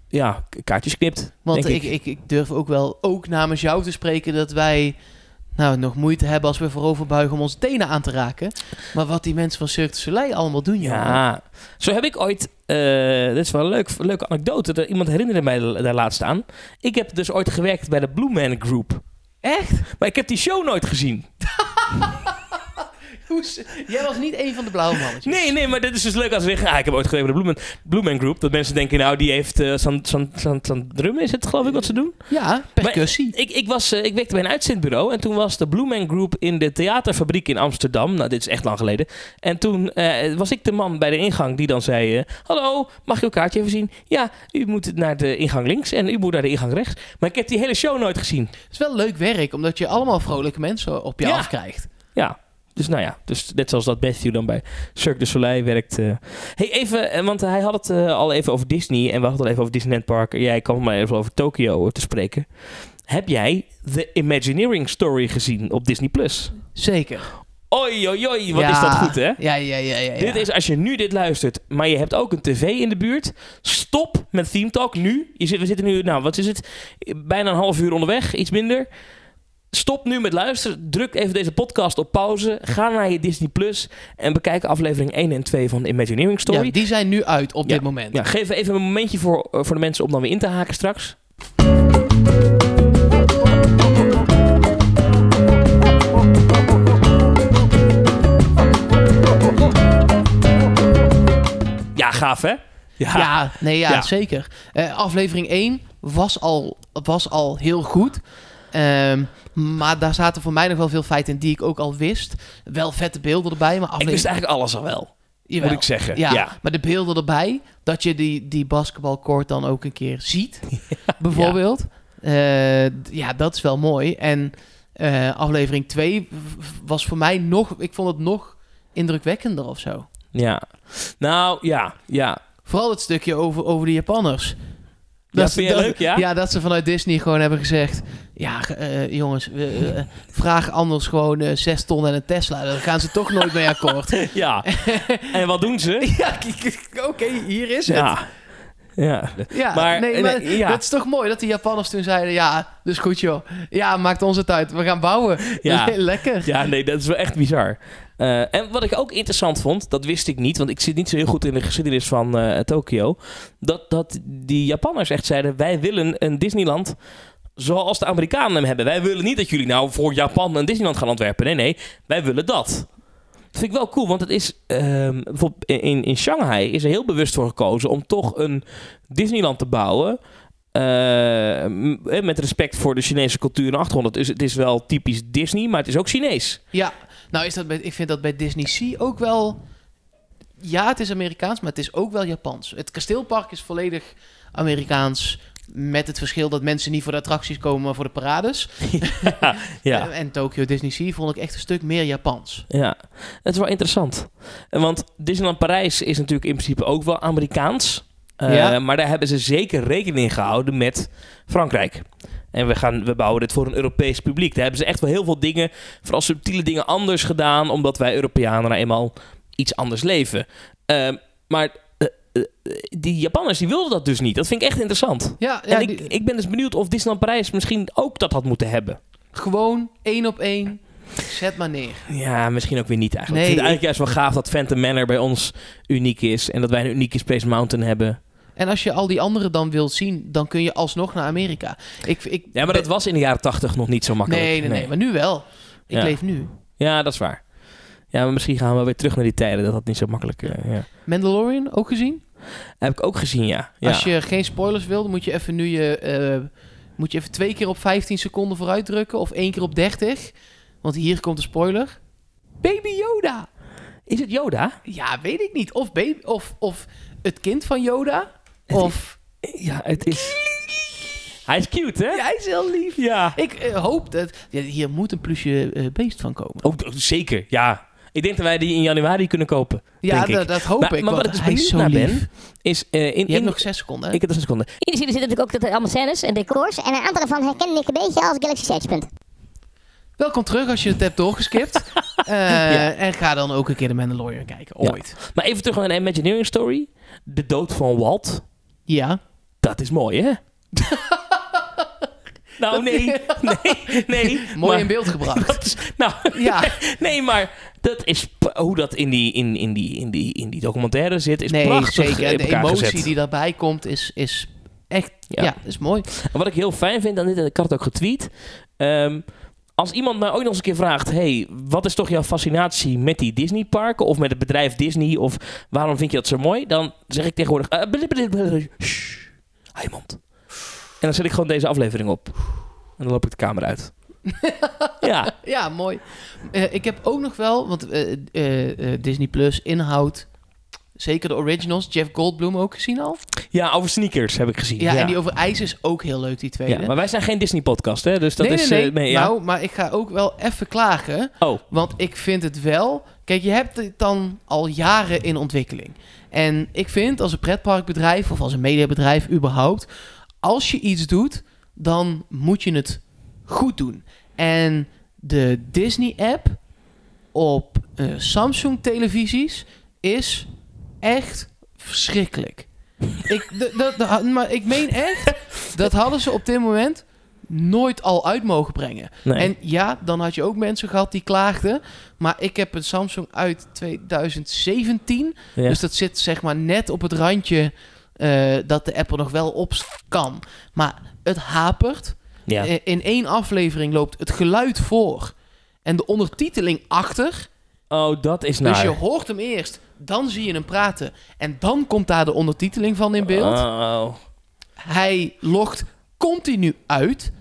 B: ja, kaartjes knipt.
A: Want
B: denk
A: ik, ik, ik durf ook wel, ook namens jou te spreken, dat wij nou, nog moeite hebben als we voorover buigen om onze tenen aan te raken. Maar wat die mensen van Cirque du Soleil allemaal doen, jongen.
B: Ja, zo heb ik ooit. eh dit is wel een leuk, leuke anekdote. Dat iemand herinnerde mij daar laatst aan. Ik heb dus ooit gewerkt bij de Blue Man Group.
A: Echt?
B: Maar ik heb die show nooit gezien.
A: Jij was niet een van de blauwe mannetjes.
B: Nee, nee, maar dit is dus leuk als ze zeggen... Ah, ik heb ooit gewerkt bij de Blue Man, Blue Man Group. Dat mensen denken, nou, die heeft zo'n zo'n zo'n zo'n drum is het, geloof ik, wat ze doen.
A: Ja, percussie.
B: Ik, ik, was, eh, ik werkte bij een uitzendbureau en toen was de Blue Man Group in de theaterfabriek in Amsterdam. Nou, dit is echt lang geleden. En toen eh, was ik de man bij de ingang die dan zei... eh, Hallo, mag ik uw kaartje even zien? Ja, u moet naar de ingang links en u moet naar de ingang rechts. Maar ik heb die hele show nooit gezien.
A: Het is wel leuk werk, omdat je allemaal vrolijke mensen op je
B: Ja.
A: afkrijgt.
B: Ja, dus nou ja, dus net zoals dat Matthew dan bij Cirque du Soleil werkt. eh. Hey, even, eh, want hij had het eh, al even over Disney en we hadden het al even over Disneyland Park. Jij kwam maar even over Tokio te spreken. Heb jij The Imagineering Story gezien op Disney+. Plus?
A: Zeker.
B: Oei, oei, oei, wat
A: Ja.
B: is dat goed, hè?
A: Ja, ja, ja, ja. ja.
B: Dit is, als je nu dit luistert, maar je hebt ook een tv in de buurt, stop met Theme Talk nu. Je zit, we zitten nu, nou, wat is het? Bijna een half uur onderweg, iets minder. Stop nu met luisteren. Druk even deze podcast op pauze. Ga naar je Disney Plus en bekijk aflevering 1 en 2 van Imagineering Story.
A: Ja, die zijn nu uit op
B: Ja.
A: dit moment.
B: Ja, geef even een momentje voor, eh, voor de mensen om dan weer in te haken straks. Ja, gaaf hè?
A: Ja, nee, ja,
B: Ja.
A: zeker. Eh, aflevering 1 was al, was al heel goed. Ehm, maar daar zaten voor mij nog wel veel feiten in die ik ook al wist. Wel vette beelden erbij, maar
B: Ik
A: aflevering...
B: wist eigenlijk alles al wel,
A: Jawel.
B: moet ik zeggen.
A: Ja,
B: ja.
A: maar de beelden erbij, dat je die, die basketbalcourt dan ook een keer ziet, bijvoorbeeld. Eh, d- ja, dat is wel mooi. En eh, aflevering 2 was voor mij nog, ik vond het nog indrukwekkender of zo.
B: Ja. Nou, ja, ja.
A: Vooral het stukje over, over de Japanners.
B: Ja,
A: is-
B: vind je leuk, ja?
A: Ja, dat ze vanuit Disney gewoon hebben gezegd... Ja, eh, jongens, eh, vraag anders gewoon eh 6 ton en een Tesla. Daar gaan ze toch nooit mee akkoord.
B: Ja. en wat doen ze?
A: ja, oké, hier is het.
B: Ja. Ja.
A: Ja,
B: Maar,
A: nee, maar
B: nee, ja.
A: dat is toch mooi dat die Japanners toen zeiden... Ja, dus goed joh. Ja, maakt ons het uit. We gaan bouwen.
B: Ja.
A: Lekker.
B: Ja, nee, dat is wel echt bizar. Eh, en wat ik ook interessant vond, dat wist ik niet, want ik zit niet zo heel goed in de geschiedenis van eh Tokio. Dat, dat die Japanners echt zeiden: wij willen een Disneyland zoals de Amerikanen hem hebben. Wij willen niet dat jullie nou voor Japan een Disneyland gaan ontwerpen. Nee, nee, wij willen dat. Dat vind ik wel cool, want het is ehm, bijvoorbeeld in, in Shanghai is er heel bewust voor gekozen om toch een Disneyland te bouwen. eh, eh, met respect voor de Chinese cultuur en achtergrond. Is, het is wel typisch Disney, maar het is ook Chinees.
A: Ja, nou is dat bij, ik vind dat bij Disney Sea ook wel... Ja, het is Amerikaans, maar het is ook wel Japans. Het kasteelpark is volledig Amerikaans... Met het verschil dat mensen niet voor de attracties komen, maar voor de parades.
B: ja.
A: En, en Tokyo Disney Sea vond ik echt een stuk meer Japans.
B: Ja, het is wel interessant. En Want Disneyland Parijs is natuurlijk in principe ook wel Amerikaans. Eh,
A: Ja.
B: Maar daar hebben ze zeker rekening gehouden met Frankrijk. En we, gaan, we bouwen dit voor een Europees publiek. Daar hebben ze echt wel heel veel dingen, vooral subtiele dingen, anders gedaan. Omdat wij Europeanen nou eenmaal iets anders leven. Eh, maar die Japanners die wilden dat dus niet. Dat vind ik echt interessant.
A: Ja, ja
B: en ik,
A: die-
B: ik ben dus benieuwd of Disneyland Parijs misschien ook dat had moeten hebben.
A: gewoon één op één. Zet maar neer.
B: Ja, misschien ook weer niet eigenlijk.
A: Nee,
B: ik vind het eigenlijk juist wel gaaf dat Phantom Manor bij ons uniek is. En dat wij een unieke Space Mountain hebben.
A: En als je al die anderen dan wilt zien, dan kun je alsnog naar Amerika. Ik, ik,
B: Ja, maar dat was in de jaren tachtig nog niet zo makkelijk.
A: Nee, nee, nee, maar nu wel. Ik
B: Ja.
A: leef nu.
B: Ja, dat is waar. Ja, maar misschien gaan we weer terug naar die tijden. Dat dat niet zo makkelijk eh, ja.
A: Mandalorian, ook gezien?
B: Heb ik ook gezien, ja. ja.
A: Als je geen spoilers wil, dan moet je even nu je... eh, moet je even twee keer op 15 seconden vooruit drukken. Of één keer op 30. Want hier komt de spoiler. Baby Yoda.
B: Is het Yoda?
A: Ja, weet ik niet. Of, baby, of, of het kind van Yoda. Of...
B: Ja, het is... Hij is cute, hè?
A: Ja, hij is heel lief.
B: Ja.
A: Ik eh, hoop dat... Ja, hier moet een plusje beest van komen.
B: Ook zeker, ja. Ik denk dat wij die in januari kunnen kopen.
A: ja,
B: denk ik.
A: dat, dat hoop
B: Maar-
A: ik.
B: maar wat ik dus benieuwd naar ben. Is eh, in...
A: Je
B: in
A: hebt nog zes seconden, hè?
B: Ik heb nog een seconde.
C: In de serie zitten natuurlijk ook dat er allemaal scènes en decors.
D: En een aantal daarvan herkende ik een beetje als Galaxy Search. Punt.
A: Welkom terug als je het hebt doorgeskipt. Eh, En ga dan ook een keer de Mandalorian kijken.
B: Ja.
A: Ooit.
B: Maar even terug naar de Imagineering Story. De dood van Walt.
A: Ja.
B: Dat is mooi, hè? nou, nee. Nee, nee.
A: Mooi
B: maar-
A: in beeld gebracht.
B: Dat is, nou,
A: Ja.
B: nee, maar dat is hoe dat in die, in, in die, in die, in die documentaire zit, is
A: Nee,
B: prachtig
A: zeker. De emotie
B: gezet.
A: die daarbij komt is, is echt...
B: Ja.
A: Ja. is mooi.
B: En wat ik heel fijn vind aan dit, en ik had het ook getweet. ehm, als iemand mij ooit nog eens een keer vraagt: hey, wat is toch jouw fascinatie met die Disneyparken of met het bedrijf Disney of waarom vind je dat zo mooi? Dan zeg ik tegenwoordig: blablabla, shh, je mond. En dan zet ik gewoon deze aflevering op. En dan loop ik de kamer uit. ja,
A: Ja, mooi. Eh, ik heb ook nog wel, want eh, eh, Disney Plus inhoud, zeker de originals, Jeff Goldblum ook gezien al.
B: ja, over sneakers heb ik gezien.
A: Ja,
B: Ja,
A: en die over ijs is ook heel leuk, die tweede.
B: Ja, maar wij zijn geen Disney-podcast, hè? Dus dat
A: nee,
B: is.
A: nee, nee.
B: nee, ja.
A: Nou, maar ik ga ook wel even klagen.
B: Oh,
A: Want ik vind het wel... Kijk, je hebt het dan al jaren in ontwikkeling. En ik vind als een pretparkbedrijf of als een mediabedrijf überhaupt... Als je iets doet, dan moet je het goed doen. En de Disney-app op eh, Samsung-televisies is echt verschrikkelijk. ik, maar ik meen echt, dat hadden ze op dit moment nooit al uit mogen brengen.
B: nee.
A: En ja, dan had je ook mensen gehad die klaagden. Maar ik heb een Samsung uit 2017.
B: ja.
A: Dus dat zit zeg maar net op het randje eh, dat de app er nog wel op kan. Maar het hapert.
B: ja.
A: Eh, In één aflevering loopt het geluid voor. En de ondertiteling achter.
B: Oh, dat is naar.
A: Dus je hoort hem eerst. Dan zie je hem praten. En dan komt daar de ondertiteling van in beeld.
B: Oh.
A: Hij logt continu uit.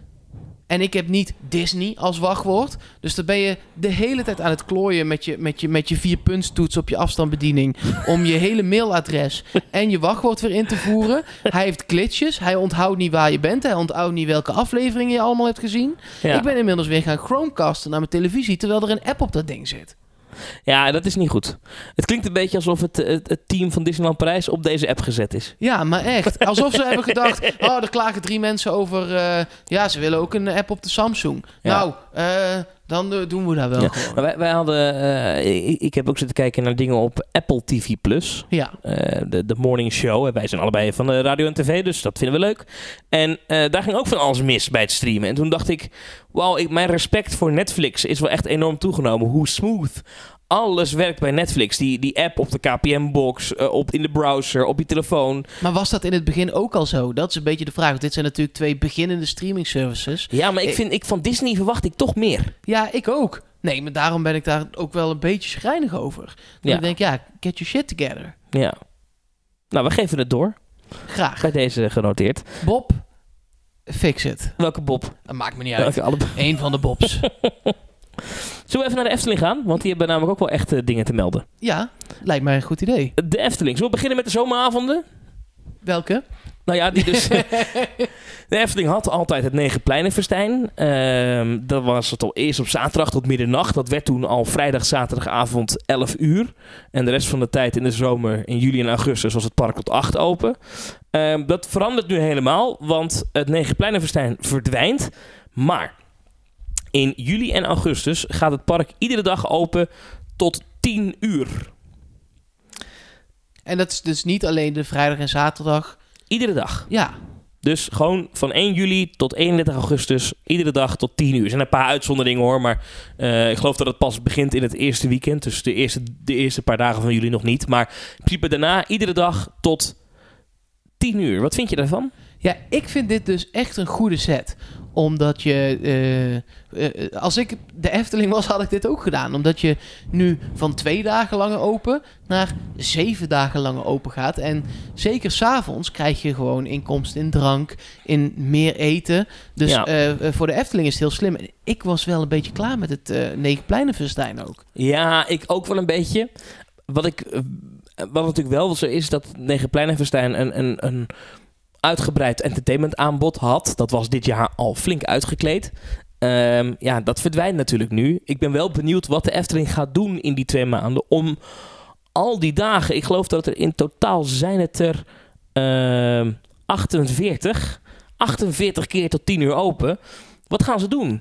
A: En ik heb niet Disney als wachtwoord. Dus dan ben je de hele tijd aan het klooien met je, met je, met je vierpuntstoets op je afstandsbediening. om je hele mailadres en je wachtwoord weer in te voeren. Hij heeft glitches. Hij onthoudt niet waar je bent. Hij onthoudt niet welke afleveringen je allemaal hebt gezien.
B: Ja.
A: Ik ben inmiddels weer gaan Chromecasten naar mijn televisie. terwijl er een app op dat ding zit.
B: Ja, dat is niet goed. Het klinkt een beetje alsof het, het, het team van Disneyland Parijs op deze app gezet is.
A: Ja, maar echt. Alsof ze hebben gedacht... Oh, er klagen drie mensen over... eh, ja, ze willen ook een app op de Samsung.
B: Ja.
A: Nou, eh, dan eh, doen we dat wel
B: Ja. wij, wij hadden, eh, ik, ik heb ook zitten kijken naar dingen op Apple TV Plus.
A: Ja.
B: Eh, de, de morning show. En wij zijn allebei van de radio en tv, dus dat vinden we leuk. En daar ging ook van alles mis bij het streamen. En toen dacht ik, wauw, ik, mijn respect voor Netflix is wel echt enorm toegenomen. Hoe smooth alles werkt bij Netflix. Die, die app op de KPM-box, eh, op, in de browser, op je telefoon.
A: Maar was dat in het begin ook al zo? Dat is een beetje de vraag. Dit zijn natuurlijk twee beginnende streaming services.
B: Ja, maar ik
A: Ik-
B: vind, ik, van Disney verwacht ik toch meer.
A: Ja, ik ook. Nee, maar daarom ben ik daar ook wel een beetje schrijnig over. Dat
B: Ja.
A: Ik denk, ja, get your shit together.
B: Ja. Nou, we geven het door.
A: Graag.
B: Bij deze genoteerd.
A: Bob, fix it.
B: Welke Bob?
A: Dat maakt me niet uit.
B: Welke alle...
A: Eén van de Bobs.
B: Zullen we even naar de Efteling gaan? Want die hebben namelijk ook wel echt dingen te melden.
A: ja, lijkt mij een goed idee.
B: De Efteling. Zullen we beginnen met de zomeravonden?
A: Welke?
B: Nou ja, die dus... de Efteling had altijd het Negenpleinenfestijn. Ehm dat was het al eerst op zaterdag tot middernacht. Dat werd toen al vrijdag, zaterdagavond 11 uur. En de rest van de tijd in de zomer, in juli en augustus, was het park tot 8 open. Ehm, dat verandert nu helemaal, want het Negenpleinenfestijn verdwijnt. Maar in juli en augustus gaat het park iedere dag open tot 10 uur.
A: En dat is dus niet alleen de vrijdag en zaterdag.
B: Iedere dag.
A: Ja,
B: Dus gewoon van 1 juli tot 31 augustus, iedere dag tot 10 uur. Er zijn een paar uitzonderingen hoor, maar eh, ik geloof dat het pas begint in het eerste weekend. Dus de eerste, de eerste paar dagen van juli nog niet. Maar in principe daarna iedere dag tot 10 uur. Wat vind je daarvan?
A: Ja, ik vind dit dus echt een goede set. Omdat je... eh, eh, als ik de Efteling was, had ik dit ook gedaan. Omdat je nu van twee dagen langer open naar zeven dagen langer open gaat. En zeker s'avonds krijg je gewoon inkomst in drank, in meer eten. Dus
B: Ja.
A: eh, voor de Efteling is het heel slim. En Ik was wel een beetje klaar met het eh Negenpleinenfestijn ook.
B: Ja, ik ook wel een beetje. Wat ik... Wat natuurlijk wel zo is, dat Negenpleinenfestijn een, een, een uitgebreid entertainment aanbod had. Dat was dit jaar al flink uitgekleed. Ehm, ja, dat verdwijnt natuurlijk nu. Ik ben wel benieuwd wat de Efteling gaat doen in die twee maanden om al die dagen, ik geloof dat er in totaal zijn het er ehm 48, 48 keer tot 10 uur open. Wat gaan ze doen?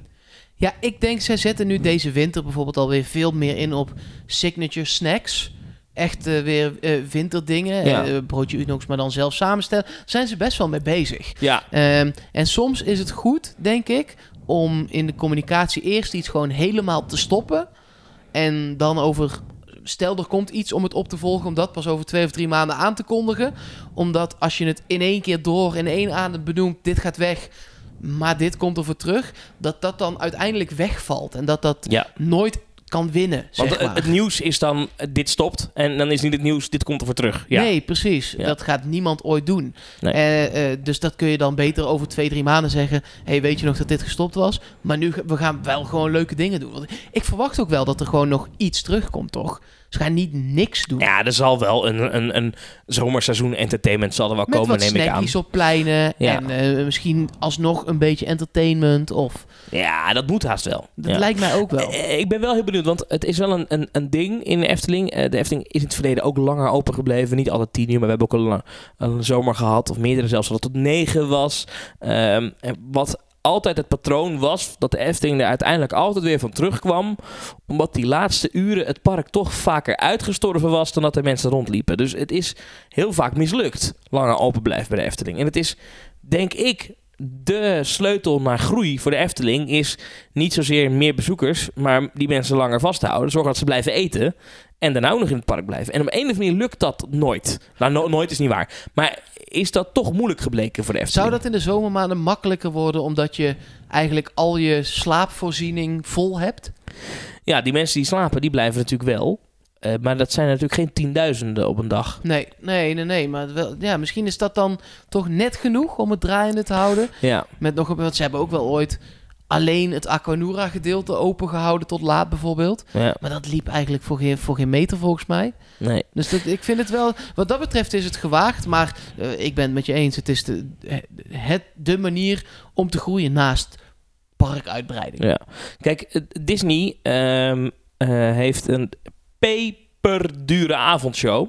A: Ja, ik denk zij zetten nu deze winter bijvoorbeeld alweer veel meer in op signature snacks. Echt eh, weer eh, winterdingen.
B: Ja.
A: Eh, broodje Unox, maar dan zelf samenstellen. Zijn ze best wel mee bezig.
B: Ja,
A: Ehm, en soms is het goed, denk ik, om in de communicatie eerst iets gewoon helemaal te stoppen. En dan over. Stel, er komt iets om het op te volgen, om dat pas over twee of drie maanden aan te kondigen. Omdat als je het in één keer door, in één adem benoemt, dit gaat weg, maar dit komt er voor terug, dat dat dan uiteindelijk wegvalt. En dat dat
B: ja.
A: nooit kan winnen, zeg
B: Want het,
A: maar.
B: het nieuws is dan, dit stopt. En dan is niet het nieuws, dit komt er voor terug. Ja.
A: Nee, precies.
B: Ja.
A: Dat gaat niemand ooit doen.
B: Nee.
A: Eh, eh, dus dat kun je dan beter over twee, drie maanden zeggen. hey, weet je nog dat dit gestopt was? Maar nu, we gaan wel gewoon leuke dingen doen. Want ik verwacht ook wel dat er gewoon nog iets terugkomt, toch? Ze gaan niet niks doen.
B: Ja, er zal wel een, een, een zomerseizoen entertainment zal er wel
A: Met
B: komen,
A: wat
B: neem ik aan.
A: op pleinen.
B: Ja.
A: En eh, misschien alsnog een beetje entertainment. Of,
B: Ja, dat moet haast wel.
A: dat
B: Ja.
A: lijkt mij ook wel.
B: Eh, Ik ben wel heel benieuwd, want het is wel een, een, een ding in de Efteling. Eh, De Efteling is in het verleden ook langer open gebleven. Niet alle tien uur, maar we hebben ook al een, een zomer gehad. Of meerdere zelfs, dat het tot negen was. Ehm, en wat altijd het patroon was, dat de Efteling er uiteindelijk altijd weer van terugkwam. Omdat die laatste uren het park toch vaker uitgestorven was dan dat er mensen rondliepen. Dus het is heel vaak mislukt, langer open blijven bij de Efteling. En het is, denk ik, de sleutel naar groei voor de Efteling is niet zozeer meer bezoekers, maar die mensen langer vasthouden. Zorgen dat ze blijven eten en daarna ook nog in het park blijven. En op een of andere manier lukt dat nooit. Nou, no- nooit is niet waar. Maar is dat toch moeilijk gebleken voor de Efteling?
A: Zou dat in de zomermaanden makkelijker worden omdat je eigenlijk al je slaapvoorziening vol hebt?
B: Ja, die mensen die slapen, die blijven natuurlijk wel. Eh, maar dat zijn natuurlijk geen tienduizenden op een dag.
A: Nee, nee, nee, nee. Maar wel, ja, misschien is dat dan toch net genoeg om het draaiende te houden.
B: Ja,
A: Met nog een, want ze hebben ook wel ooit alleen het Aquanura gedeelte opengehouden tot laat bijvoorbeeld.
B: ja,
A: Maar dat liep eigenlijk voor geen, voor geen meter volgens mij.
B: nee.
A: Dus dat, ik vind het wel, wat dat betreft is het gewaagd. Maar eh, ik ben het met je eens. Het is de, het, de manier om te groeien naast parkuitbreiding.
B: Ja. Kijk, eh, Disney ehm, eh, heeft een peperdure avondshow.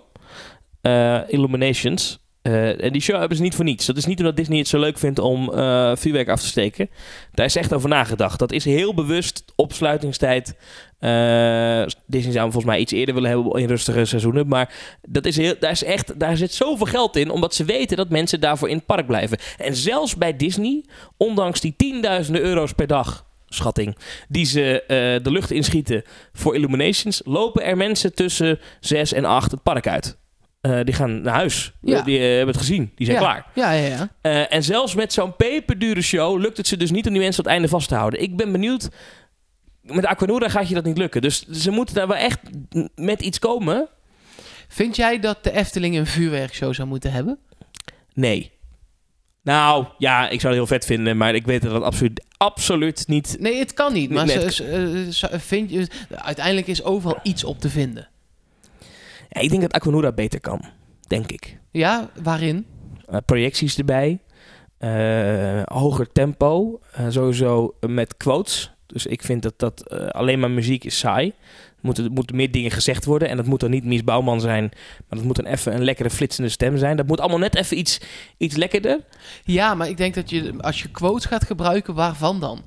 B: eh, Illuminations. Eh, en die show hebben ze niet voor niets. Dat is niet omdat Disney het zo leuk vindt om eh vuurwerk af te steken. Daar is echt over nagedacht. Dat is heel bewust opsluitingstijd. Eh, Disney zou hem volgens mij iets eerder willen hebben in rustige seizoenen. Maar dat is heel, daar, is echt, daar zit zoveel geld in. Omdat ze weten dat mensen daarvoor in het park blijven. En zelfs bij Disney, ondanks die tienduizenden euro's per dag schatting, die ze de lucht inschieten voor Illuminations, lopen er mensen tussen 6 en 8 het park uit. Eh, die gaan naar huis.
A: Ja.
B: Die eh, hebben het gezien. Die zijn
A: ja.
B: klaar.
A: Ja, ja, ja.
B: Eh, en zelfs met zo'n peperdure show lukt het ze dus niet om die mensen tot het einde vast te houden. Ik ben benieuwd. Met Aquanura gaat je dat niet lukken. Dus ze moeten daar wel echt met iets komen.
A: Vind jij dat de Efteling een vuurwerkshow zou moeten hebben?
B: Nee. Nou, ja, ik zou het heel vet vinden, maar ik weet dat dat absoluut, absoluut niet...
A: Nee, het kan niet. Maar vind je, uiteindelijk is overal iets op te vinden.
B: Ja, ik denk dat Aquanura beter kan, denk ik.
A: Ja, waarin?
B: Eh, projecties erbij. Eh, hoger tempo. Eh, sowieso met quotes. Dus ik vind dat, dat alleen maar muziek is saai. Er moeten, er moeten meer dingen gezegd worden. En dat moet dan niet Mies Bouwman zijn. Maar dat moet dan even een lekkere flitsende stem zijn. Dat moet allemaal net even iets, iets lekkerder.
A: Ja, maar ik denk dat je, als je quotes gaat gebruiken, waarvan dan?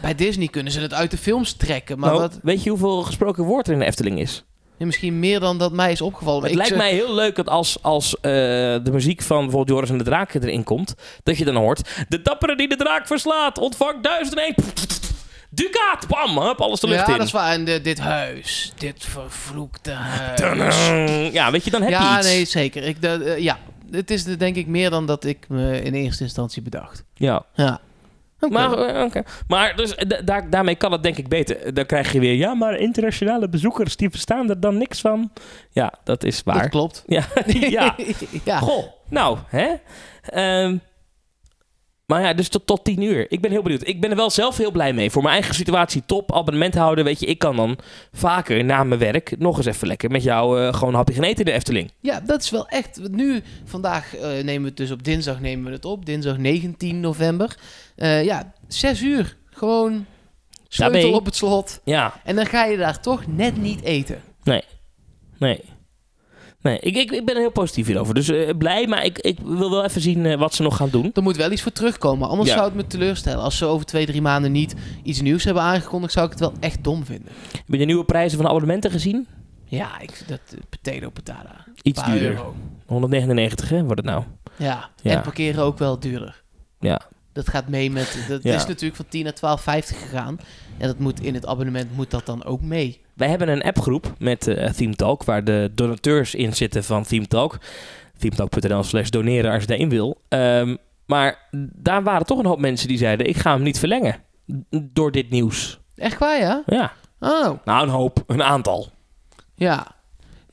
A: Bij Disney kunnen ze het uit de films trekken, maar
B: Nou,
A: wat,
B: Weet je hoeveel gesproken woord er in de Efteling is?
A: Ja, misschien meer dan dat mij is opgevallen.
B: Het
A: Ik
B: lijkt
A: ze-
B: mij heel leuk dat als, als eh, de muziek van bijvoorbeeld Joris en de Draak erin komt, dat je dan hoort: De dappere die de draak verslaat, ontvangt duizend en. Ducaat, bam, hup, alles de lucht
A: Ja,
B: in.
A: dat is waar. En de- dit huis, dit vervloekte huis.
B: Ja, weet je, dan heb je
A: Ja,
B: iets.
A: nee, zeker. Ik, eh, ja, het is de- denk ik meer dan dat ik me in eerste instantie bedacht.
B: Ja.
A: Ja.
B: Maar, eh, oké. maar dus, eh, da- daar- daarmee kan het denk ik beter. Dan krijg je weer, ja, maar internationale bezoekers, die verstaan er dan niks van. Ja, dat is waar.
A: dat klopt.
B: Ja, ja.
A: ja.
B: Goh, nou, hè? Ehm, maar ja, dus tot, tot tien uur. Ik ben heel benieuwd. Ik ben er wel zelf heel blij mee. Voor mijn eigen situatie top. Abonnement houden, weet je. Ik kan dan vaker na mijn werk nog eens even lekker met jou eh, gewoon een hapje geneten in de Efteling.
A: Ja, dat is wel echt. want Nu, vandaag eh, nemen we het dus op dinsdag nemen we het op. Dinsdag 19 november. Eh, ja, zes uur. Gewoon sleutel op het slot.
B: Ja,
A: En dan ga je daar toch net niet eten.
B: nee. Nee, ik, ik, ik ben er heel positief hierover. Dus eh, blij, maar ik, ik wil wel even zien eh, wat ze nog gaan doen.
A: Er moet wel iets voor terugkomen. Anders
B: Ja.
A: zou het me teleurstellen. Als ze over twee, drie maanden niet iets nieuws hebben aangekondigd, zou ik het wel echt dom vinden.
B: Heb je de nieuwe prijzen van abonnementen gezien?
A: Ja, ik, dat eh, potato patata.
B: Iets duurder.
A: euro.
B: 199, hè, wordt het nou.
A: Ja.
B: Ja.
A: en parkeren ook wel duurder.
B: Ja.
A: Dat gaat mee met... Dat
B: Ja.
A: is natuurlijk van 10 naar 12,50 gegaan. En dat moet in het abonnement moet dat dan ook mee.
B: Wij hebben een appgroep met eh Theme Talk, waar de donateurs in zitten van Theme Talk. Themetalk.nl slash doneren als je daarin wil. Ehm, maar daar waren toch een hoop mensen die zeiden, ik ga hem niet verlengen. Door dit nieuws.
A: Echt waar, ja?
B: Ja.
A: Oh,
B: Nou, een hoop. Een aantal.
A: ja.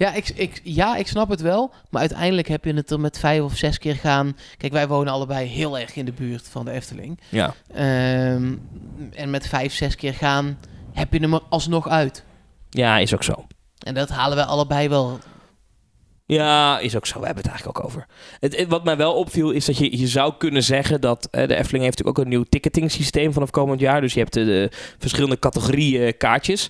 A: Ja ik, ik, ja, ik snap het wel. Maar uiteindelijk heb je het er met vijf of zes keer gaan. Kijk, wij wonen allebei heel erg in de buurt van de Efteling.
B: Ja.
A: Ehm, en met vijf, zes keer gaan heb je hem er alsnog uit.
B: Ja, is ook zo.
A: En dat halen wij allebei wel.
B: Ja, is ook zo. We hebben het eigenlijk ook over. Het, het- wat mij wel opviel is dat je, je zou kunnen zeggen dat eh, de Efteling heeft natuurlijk ook een nieuw ticketing systeem vanaf komend jaar. Dus je hebt de, de verschillende categorieën kaartjes.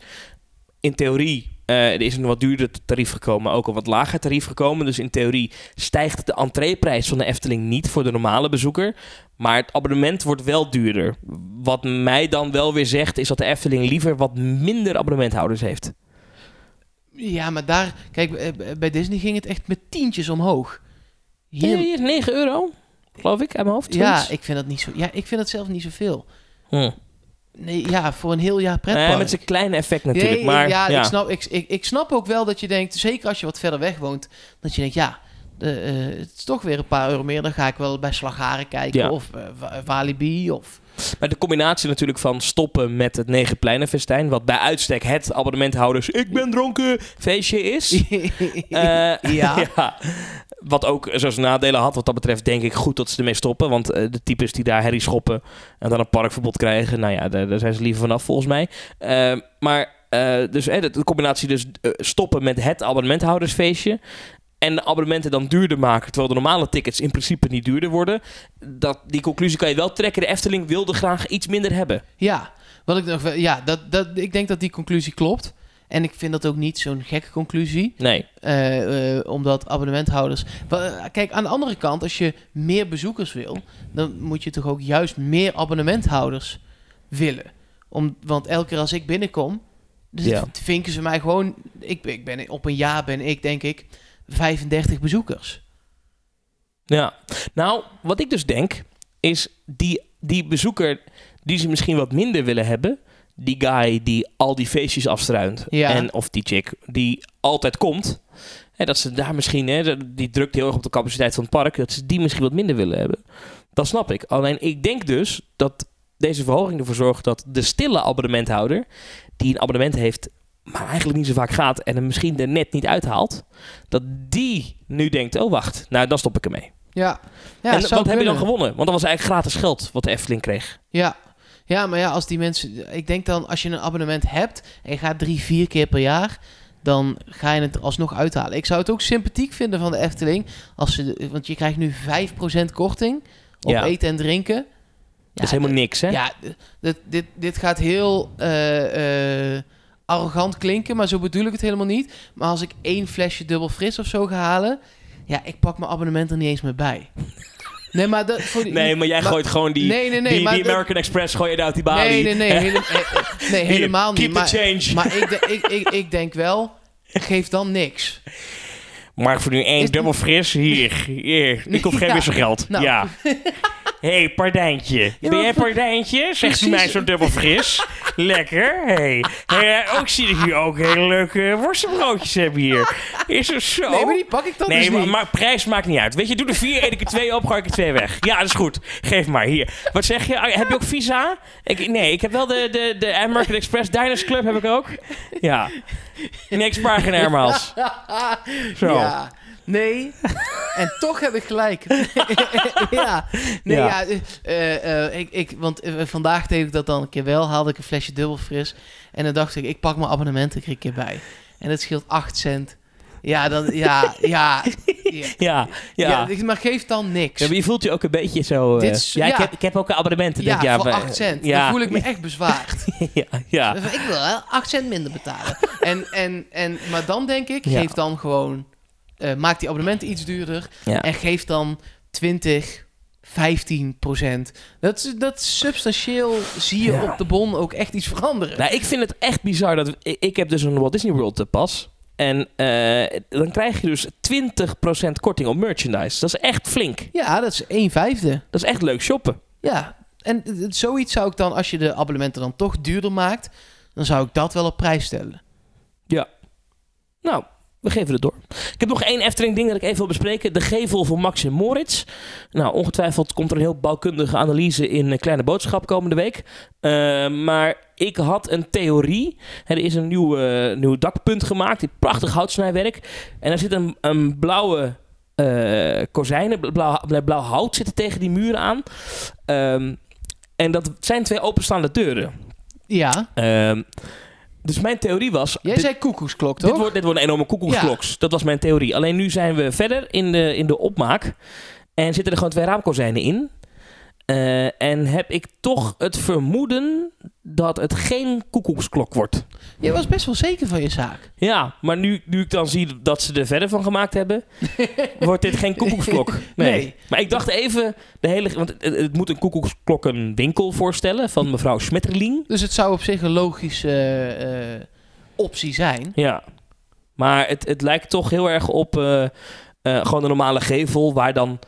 B: In theorie eh, er is een wat duurder tarief gekomen, maar ook een wat lager tarief gekomen. Dus in theorie stijgt de entreeprijs van de Efteling niet voor de normale bezoeker. Maar het abonnement wordt wel duurder. Wat mij dan wel weer zegt, is dat de Efteling liever wat minder abonnementhouders heeft.
A: Ja, maar daar... Kijk, eh, bij Disney ging het echt met tientjes omhoog. Hier,
B: Hier is 9 euro, geloof ik, uit mijn hoofd.
A: ja, ik vind dat niet zo... Ja, ik vind dat zelf niet zoveel.
B: Hm.
A: Nee, ja, voor een heel jaar pretpark.
B: Nee, met zijn kleine effect natuurlijk.
A: Nee,
B: maar
A: ja,
B: ja,
A: Ik, snap, ik, ik, ik snap ook wel dat je denkt, zeker als je wat verder weg woont, dat je denkt, ja, de, eh, het is toch weer een paar euro meer. Dan ga ik wel bij Slagharen kijken
B: Ja.
A: of Wa- Walibi of...
B: Maar de combinatie natuurlijk van stoppen met het Negenpleinenfestijn, wat bij uitstek het abonnementhouders ik ben dronken feestje is. Eh,
A: Ja.
B: Wat ook zo'n nadelen had wat dat betreft, denk ik goed dat ze ermee stoppen. Want eh, de types die daar herrie schoppen en dan een parkverbod krijgen, nou ja, daar, zijn ze liever vanaf volgens mij. Eh, maar eh, dus de, de combinatie dus eh, stoppen met het abonnementhoudersfeestje. En de abonnementen dan duurder maken, terwijl de normale tickets in principe niet duurder worden. Dat, die conclusie kan je wel trekken. De Efteling wilde graag iets minder hebben.
A: Ja, wat ik ja dat, dat, ik denk dat die conclusie klopt. En ik vind dat ook niet zo'n gekke conclusie.
B: Nee.
A: Eh, eh, omdat abonnementhouders... Kijk, aan de andere kant, als je meer bezoekers wil... dan moet je toch ook juist meer abonnementhouders willen. Om, want elke keer als ik binnenkom... Dus
B: Ja.
A: vinken ze mij gewoon... Ik, ik ben, op een jaar ben ik, denk ik, 35 bezoekers.
B: Ja. Nou, wat ik dus denk, is die, die bezoeker die ze misschien wat minder willen hebben. Die guy die al die feestjes afstruint.
A: Ja.
B: En of die chick die altijd komt. Hè, dat ze daar misschien, hè, die drukt heel erg op de capaciteit van het park. Dat ze die misschien wat minder willen hebben. Dat snap ik. Alleen ik denk dus dat deze verhoging ervoor zorgt dat de stille abonnementhouder. die een abonnement heeft, maar eigenlijk niet zo vaak gaat. en hem misschien er net niet uithaalt. dat die nu denkt: oh wacht, nou dan stop ik ermee.
A: Ja, ja
B: en wat heb je dan gewonnen? Want dat was eigenlijk gratis geld wat de Efteling kreeg.
A: Ja. Ja, maar ja, als die mensen... Ik denk dan, als je een abonnement hebt... en je gaat drie, vier keer per jaar... dan ga je het alsnog uithalen. Ik zou het ook sympathiek vinden van de Efteling... Als ze, want je krijgt nu 5% korting... op
B: Ja.
A: eten en drinken.
B: dat is helemaal niks, hè?
A: Ja, dit, dit, dit gaat heel eh, eh, arrogant klinken... maar zo bedoel ik het helemaal niet. Maar als ik één flesje dubbel fris of zo ga halen... ja, ik pak mijn abonnement er niet eens meer bij. Nee, maar... Dat, voor die,
B: Nee, maar jij gooit gewoon die,
A: Nee, nee, nee,
B: die,
A: maar
B: die
A: dat-
B: American Express gooi je daar uit die balie.
A: Nee, nee, nee. hele- eh, nee
B: Hier,
A: helemaal
B: keep
A: niet.
B: the
A: Maar,
B: change.
A: maar ik, de- ik, ik, ik denk wel, geef dan niks.
B: Maar voor nu één dubbel fris, hier, hier. Ik hoef geen
A: Ja.
B: wisselgeld.
A: Nou.
B: Ja. Hé, hey, pardijntje. ben
A: maar
B: jij pardijntje? Zegt
A: precies.
B: mij zo dubbel fris. Lekker. Hey. hey ook zie ik hier ook hele leuke worstenbroodjes hebben hier. Is het zo?
A: Nee, maar die pak ik dan
B: Nee,
A: dus
B: maar,
A: niet.
B: maar prijs maakt niet uit. Weet je, doe er vier, eet ik er twee op, gooi ik er twee weg. Ja, dat is goed. Geef maar, hier. Wat zeg je? Ah, Heb je ook Visa? Ik, nee, ik heb wel de, de, de American Express Diners Club heb ik ook. Ja. Niks paar geen. Zo.
A: Ja. Nee. en toch heb ik gelijk. ja. Nee,
B: Ja.
A: ja. eh, eh, ik, ik, want eh, vandaag deed ik dat dan een keer wel. Haalde ik een flesje dubbel fris. En dan dacht ik, ik pak mijn abonnement er een keer bij. En dat scheelt 8 cent. Ja, dan, ja, ja. ja.
B: Ja, ja.
A: Maar geef dan niks.
B: Ja, maar je voelt je ook een beetje zo...
A: is-
B: ja, Ik, heb, ik heb ook een abonnement.
A: Ja,
B: denk, ja,
A: voor
B: maar-
A: 8 cent.
B: Ja.
A: Dan voel ik me echt bezwaard.
B: ja, ja.
A: ik wil wel 8 cent minder betalen. en, en, en, maar dan denk ik, geef dan gewoon... eh, maak die abonnementen iets duurder.
B: ja.
A: En geef dan 20, 15 procent. Dat, is- dat substantieel zie je
B: Ja.
A: op de bon ook echt iets veranderen.
B: Nou, ik vind het echt bizar dat... Ik, ik heb dus een Walt Disney World eh, pas. En eh, dan krijg je dus 20% korting op merchandise. Dat is echt flink.
A: Ja, dat is 1 vijfde.
B: Dat is echt leuk shoppen.
A: Ja, en zoiets zou ik dan, als je de abonnementen dan toch duurder maakt, dan zou ik dat wel op prijs stellen.
B: Nou, we geven het door. Ik heb nog één Efteling ding dat ik even wil bespreken. De gevel van Max en Moritz. Nou, ongetwijfeld komt er een heel bouwkundige analyse in een kleine boodschap komende week. Eh, maar ik had een theorie. Er is een nieuw, eh, nieuw dakpunt gemaakt. Dit prachtig houtsnijwerk. En er zit een, een blauwe eh kozijnen, blauw, blauw hout zitten tegen die muren aan. Ehm, en dat zijn twee openstaande deuren.
A: Ja,
B: Ehm, dus mijn theorie was...
A: jij
B: dit-
A: zei koekoesklok, toch?
B: dit wordt, dit wordt een enorme koekoekskloks. Dat was mijn theorie. Alleen nu zijn we verder in de, in de opmaak. En zitten er gewoon twee raamkozijnen in. Eh, en heb ik toch het vermoeden dat het geen koekoeksklok wordt.
A: Je was best wel zeker van je zaak.
B: Ja, maar nu, nu ik dan zie dat ze er verder van gemaakt hebben, wordt dit geen koekoeksklok. Nee.
A: Nee.
B: Maar ik dacht even, de hele, want het, het moet een koekoeksklokkenwinkel voorstellen van mevrouw Schmetterling.
A: Dus het zou op zich een logische eh, optie zijn.
B: Ja. Maar het, het lijkt toch heel erg op eh, gewoon een normale gevel waar dan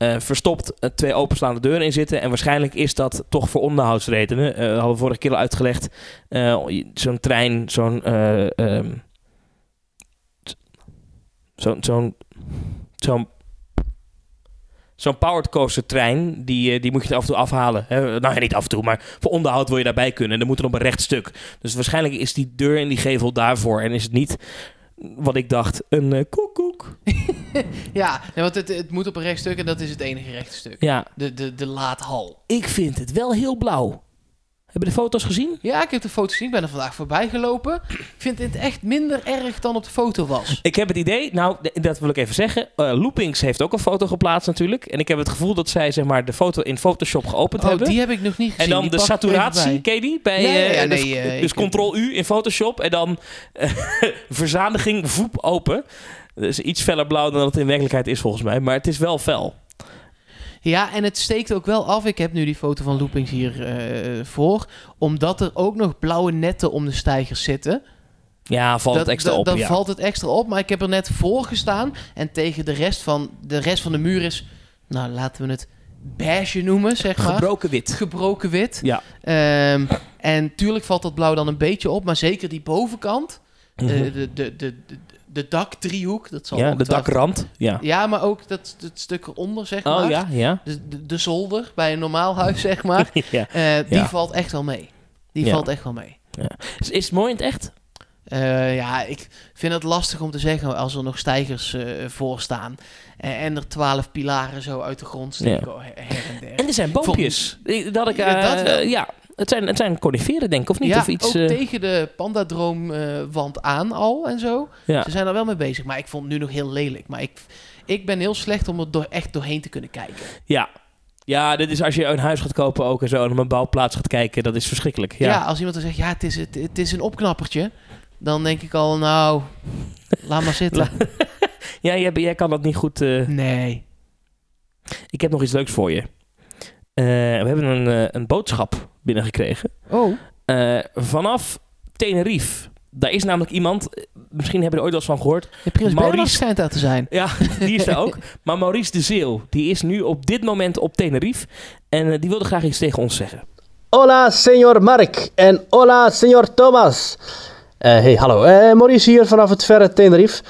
B: eh, verstopt eh, twee openslaande deuren in zitten. En waarschijnlijk is dat toch voor onderhoudsredenen. Eh hadden we vorige keer al uitgelegd. zo'n trein, zo'n... ehm, zo'n... zo'n... zo'n powered coaster trein, die, die moet je er af en toe afhalen. Hè? Nou ja, niet af en toe, maar voor onderhoud wil je daarbij kunnen. En dan moet er op een recht stuk. Dus waarschijnlijk is die deur in die gevel daarvoor. En is het niet, wat ik dacht, een eh, koekoek.
A: Ja, nee, want het, het moet op een rechtstuk en dat is het enige rechte stuk.
B: Ja,
A: De, de, de laathal.
B: ik vind het wel heel blauw. Hebben de foto's gezien?
A: Ja, ik heb de foto gezien. Ik ben er vandaag voorbij gelopen. Ik vind dit echt minder erg dan op de foto was.
B: Ik heb het idee, nou, dat wil ik even zeggen. eh, Loopings heeft ook een foto geplaatst natuurlijk. En ik heb het gevoel dat zij zeg maar, de foto in Photoshop geopend
A: Oh,
B: hebben.
A: die heb ik nog niet gezien.
B: en dan
A: Die
B: de saturatie,
A: bij.
B: ken je die? Bij,
A: Ja, ja, ja,
B: eh,
A: nee,
B: dus
A: eh,
B: dus Ctrl-U in Photoshop en dan eh, verzadiging, voep, open. Dus iets feller blauw dan dat het in werkelijkheid is volgens mij. Maar het is wel fel.
A: Ja, en het steekt ook wel af. Ik heb nu die foto van Loopings hier eh, voor. Omdat er ook nog blauwe netten om de stijgers zitten.
B: Ja, valt het extra op.
A: Dan
B: ja.
A: valt het extra op. Maar ik heb er net voor gestaan. En tegen de rest van de, rest van de muur is... Nou, laten we het beige noemen, zeg maar.
B: Gebroken wit.
A: Gebroken wit.
B: Ja.
A: Ehm, en tuurlijk valt dat blauw dan een beetje op. Maar zeker die bovenkant. eh,
B: Mhm.
A: de, de, de, de, dakdriehoek. Dat zal
B: ja, de dakrand. Ja.
A: Ja, maar ook dat, dat stuk eronder, zeg maar.
B: Oh ja, ja.
A: De, de, de zolder bij een normaal huis, zeg maar.
B: ja.
A: Eh, die
B: Ja.
A: valt echt wel mee. Die
B: Ja.
A: valt echt wel mee.
B: Is, is het mooi in het echt?
A: Eh, ja, ik vind het lastig om te zeggen als er nog stijgers eh, voor staan. En er twaalf pilaren zo uit de grond steken her her en der.
B: En er zijn boompjes. Dat ik,
A: Ja, dat
B: ja, het zijn, het zijn coniferen denk ik, of niet?
A: ja,
B: of iets,
A: ook
B: eh,
A: tegen de pandadroomwand aan al en zo.
B: ja.
A: Ze zijn er wel mee bezig. Maar ik vond het nu nog heel lelijk. Maar ik, ik ben heel slecht om er door, echt doorheen te kunnen kijken.
B: ja. Ja, dit is als je een huis gaat kopen ook en zo en op een bouwplaats gaat kijken, dat is verschrikkelijk.
A: Ja,
B: Ja,
A: als iemand dan zegt, ja, het is, het, het is een opknappertje. Dan denk ik al, nou, laat maar zitten.
B: ja jij, jij kan dat niet goed. eh,
A: Nee.
B: Ik heb nog iets leuks voor je. Eh, we hebben een, eh, een boodschap binnengekregen.
A: Oh.
B: Eh, vanaf Tenerife daar is namelijk iemand, misschien hebben jullie er ooit wel eens van gehoord.
A: De Prins
B: Maurice-
A: schijnt daar te zijn.
B: Ja, die is er ook. Maar Maurice de Zeeuw, die is nu op dit moment op Tenerife. En die wilde graag iets tegen ons zeggen.
E: Hola, señor Mark. En hola, señor Thomas. Eh, hey, hallo. Eh, Maurice hier vanaf het verre Tenerife.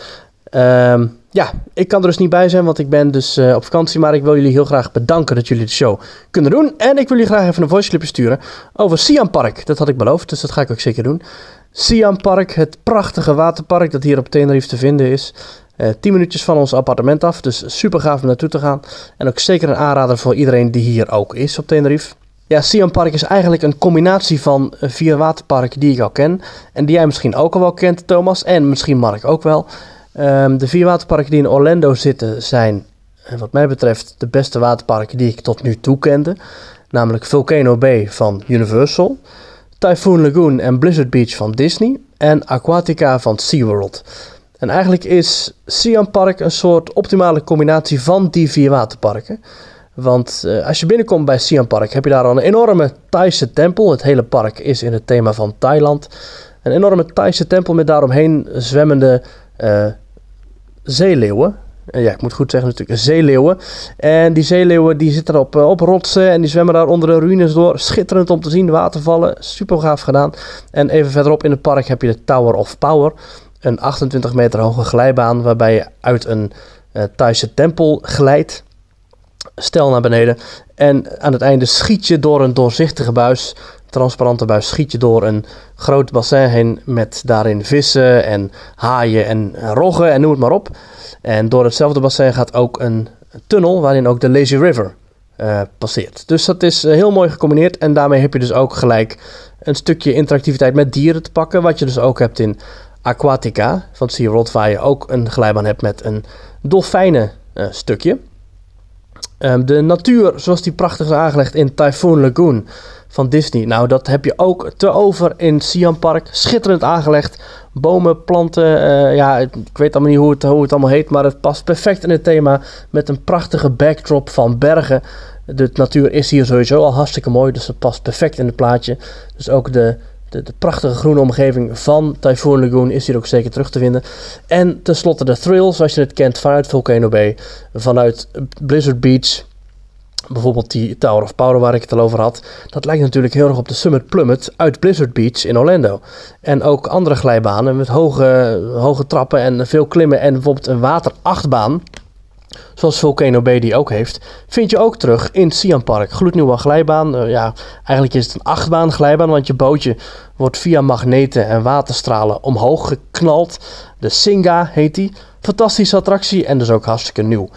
E: Ehm, ja, ik kan er dus niet bij zijn, want ik ben dus eh, op vakantie. Maar ik wil jullie heel graag bedanken dat jullie de show kunnen doen. En ik wil jullie graag even een voice clipje sturen over Siam Park. Dat had ik beloofd, dus dat ga ik ook zeker doen. Siam Park, het prachtige waterpark dat hier op Tenerife te vinden is. Eh 10 minuutjes van ons appartement af, dus super gaaf om naartoe te gaan. En ook zeker een aanrader voor iedereen die hier ook is op Tenerife. Ja, Siam Park is eigenlijk een combinatie van eh, vier waterparken die ik al ken. En die jij misschien ook al wel kent, Thomas. En misschien Mark ook wel. Ehm, de vier waterparken die in Orlando zitten zijn, eh, wat mij betreft, de beste waterparken die ik tot nu toe kende. Namelijk Volcano Bay van Universal, Typhoon Lagoon en Blizzard Beach van Disney en Aquatica van SeaWorld. En eigenlijk is Siam Park een soort optimale combinatie van die vier waterparken. Want eh, als je binnenkomt bij Siam Park heb je daar al een enorme Thaise tempel. Het hele park is in het thema van Thailand. Een enorme Thaise tempel met daaromheen zwemmende eh, zeeleeuwen. Eh, ja, ik moet goed zeggen natuurlijk zeeleeuwen. En die zeeleeuwen die zitten op, eh, op rotsen en die zwemmen daar onder de ruïnes door. Schitterend om te zien, watervallen. Super gaaf gedaan. En even verderop in het park heb je de Tower of Power. Een 28 meter hoge glijbaan waarbij je uit een eh Thaise tempel glijdt stel naar beneden. En aan het einde schiet je door een doorzichtige buis, transparante buis, schiet je door een groot bassin heen met daarin vissen en haaien en roggen en noem het maar op. En door hetzelfde bassin gaat ook een tunnel waarin ook de Lazy River eh, passeert. Dus dat is eh, heel mooi gecombineerd en daarmee heb je dus ook gelijk een stukje interactiviteit met dieren te pakken, wat je dus ook hebt in Aquatica van SeaWorld, waar je ook een glijbaan hebt met een dolfijnen eh, stukje. Ehm, de natuur, zoals die prachtig is aangelegd in Typhoon Lagoon van Disney. Nou, dat heb je ook te over in Siam Park. Schitterend aangelegd. Bomen, planten. eh, ja, ik weet allemaal niet hoe het, hoe het allemaal heet. Maar het past perfect in het thema. Met een prachtige backdrop van bergen. De natuur is hier sowieso al hartstikke mooi. Dus het past perfect in het plaatje. Dus ook de, de, de prachtige groene omgeving van Typhoon Lagoon is hier ook zeker terug te vinden. En tenslotte de thrill, zoals je het kent vanuit Volcano Bay. Vanuit Blizzard Beach. Bijvoorbeeld die Tower of Power waar ik het al over had. Dat lijkt natuurlijk heel erg op de Summit Plummet uit Blizzard Beach in Orlando. En ook andere glijbanen met hoge, hoge trappen en veel klimmen. En bijvoorbeeld een waterachtbaan. Zoals Volcano Bay die ook heeft. Vind je ook terug in Siam Park. Gloednieuwe glijbaan. Eh, ja, eigenlijk is het een achtbaan glijbaan. Want je bootje wordt via magneten en waterstralen omhoog geknald. De Singa heet die. Fantastische attractie en dus ook hartstikke nieuw.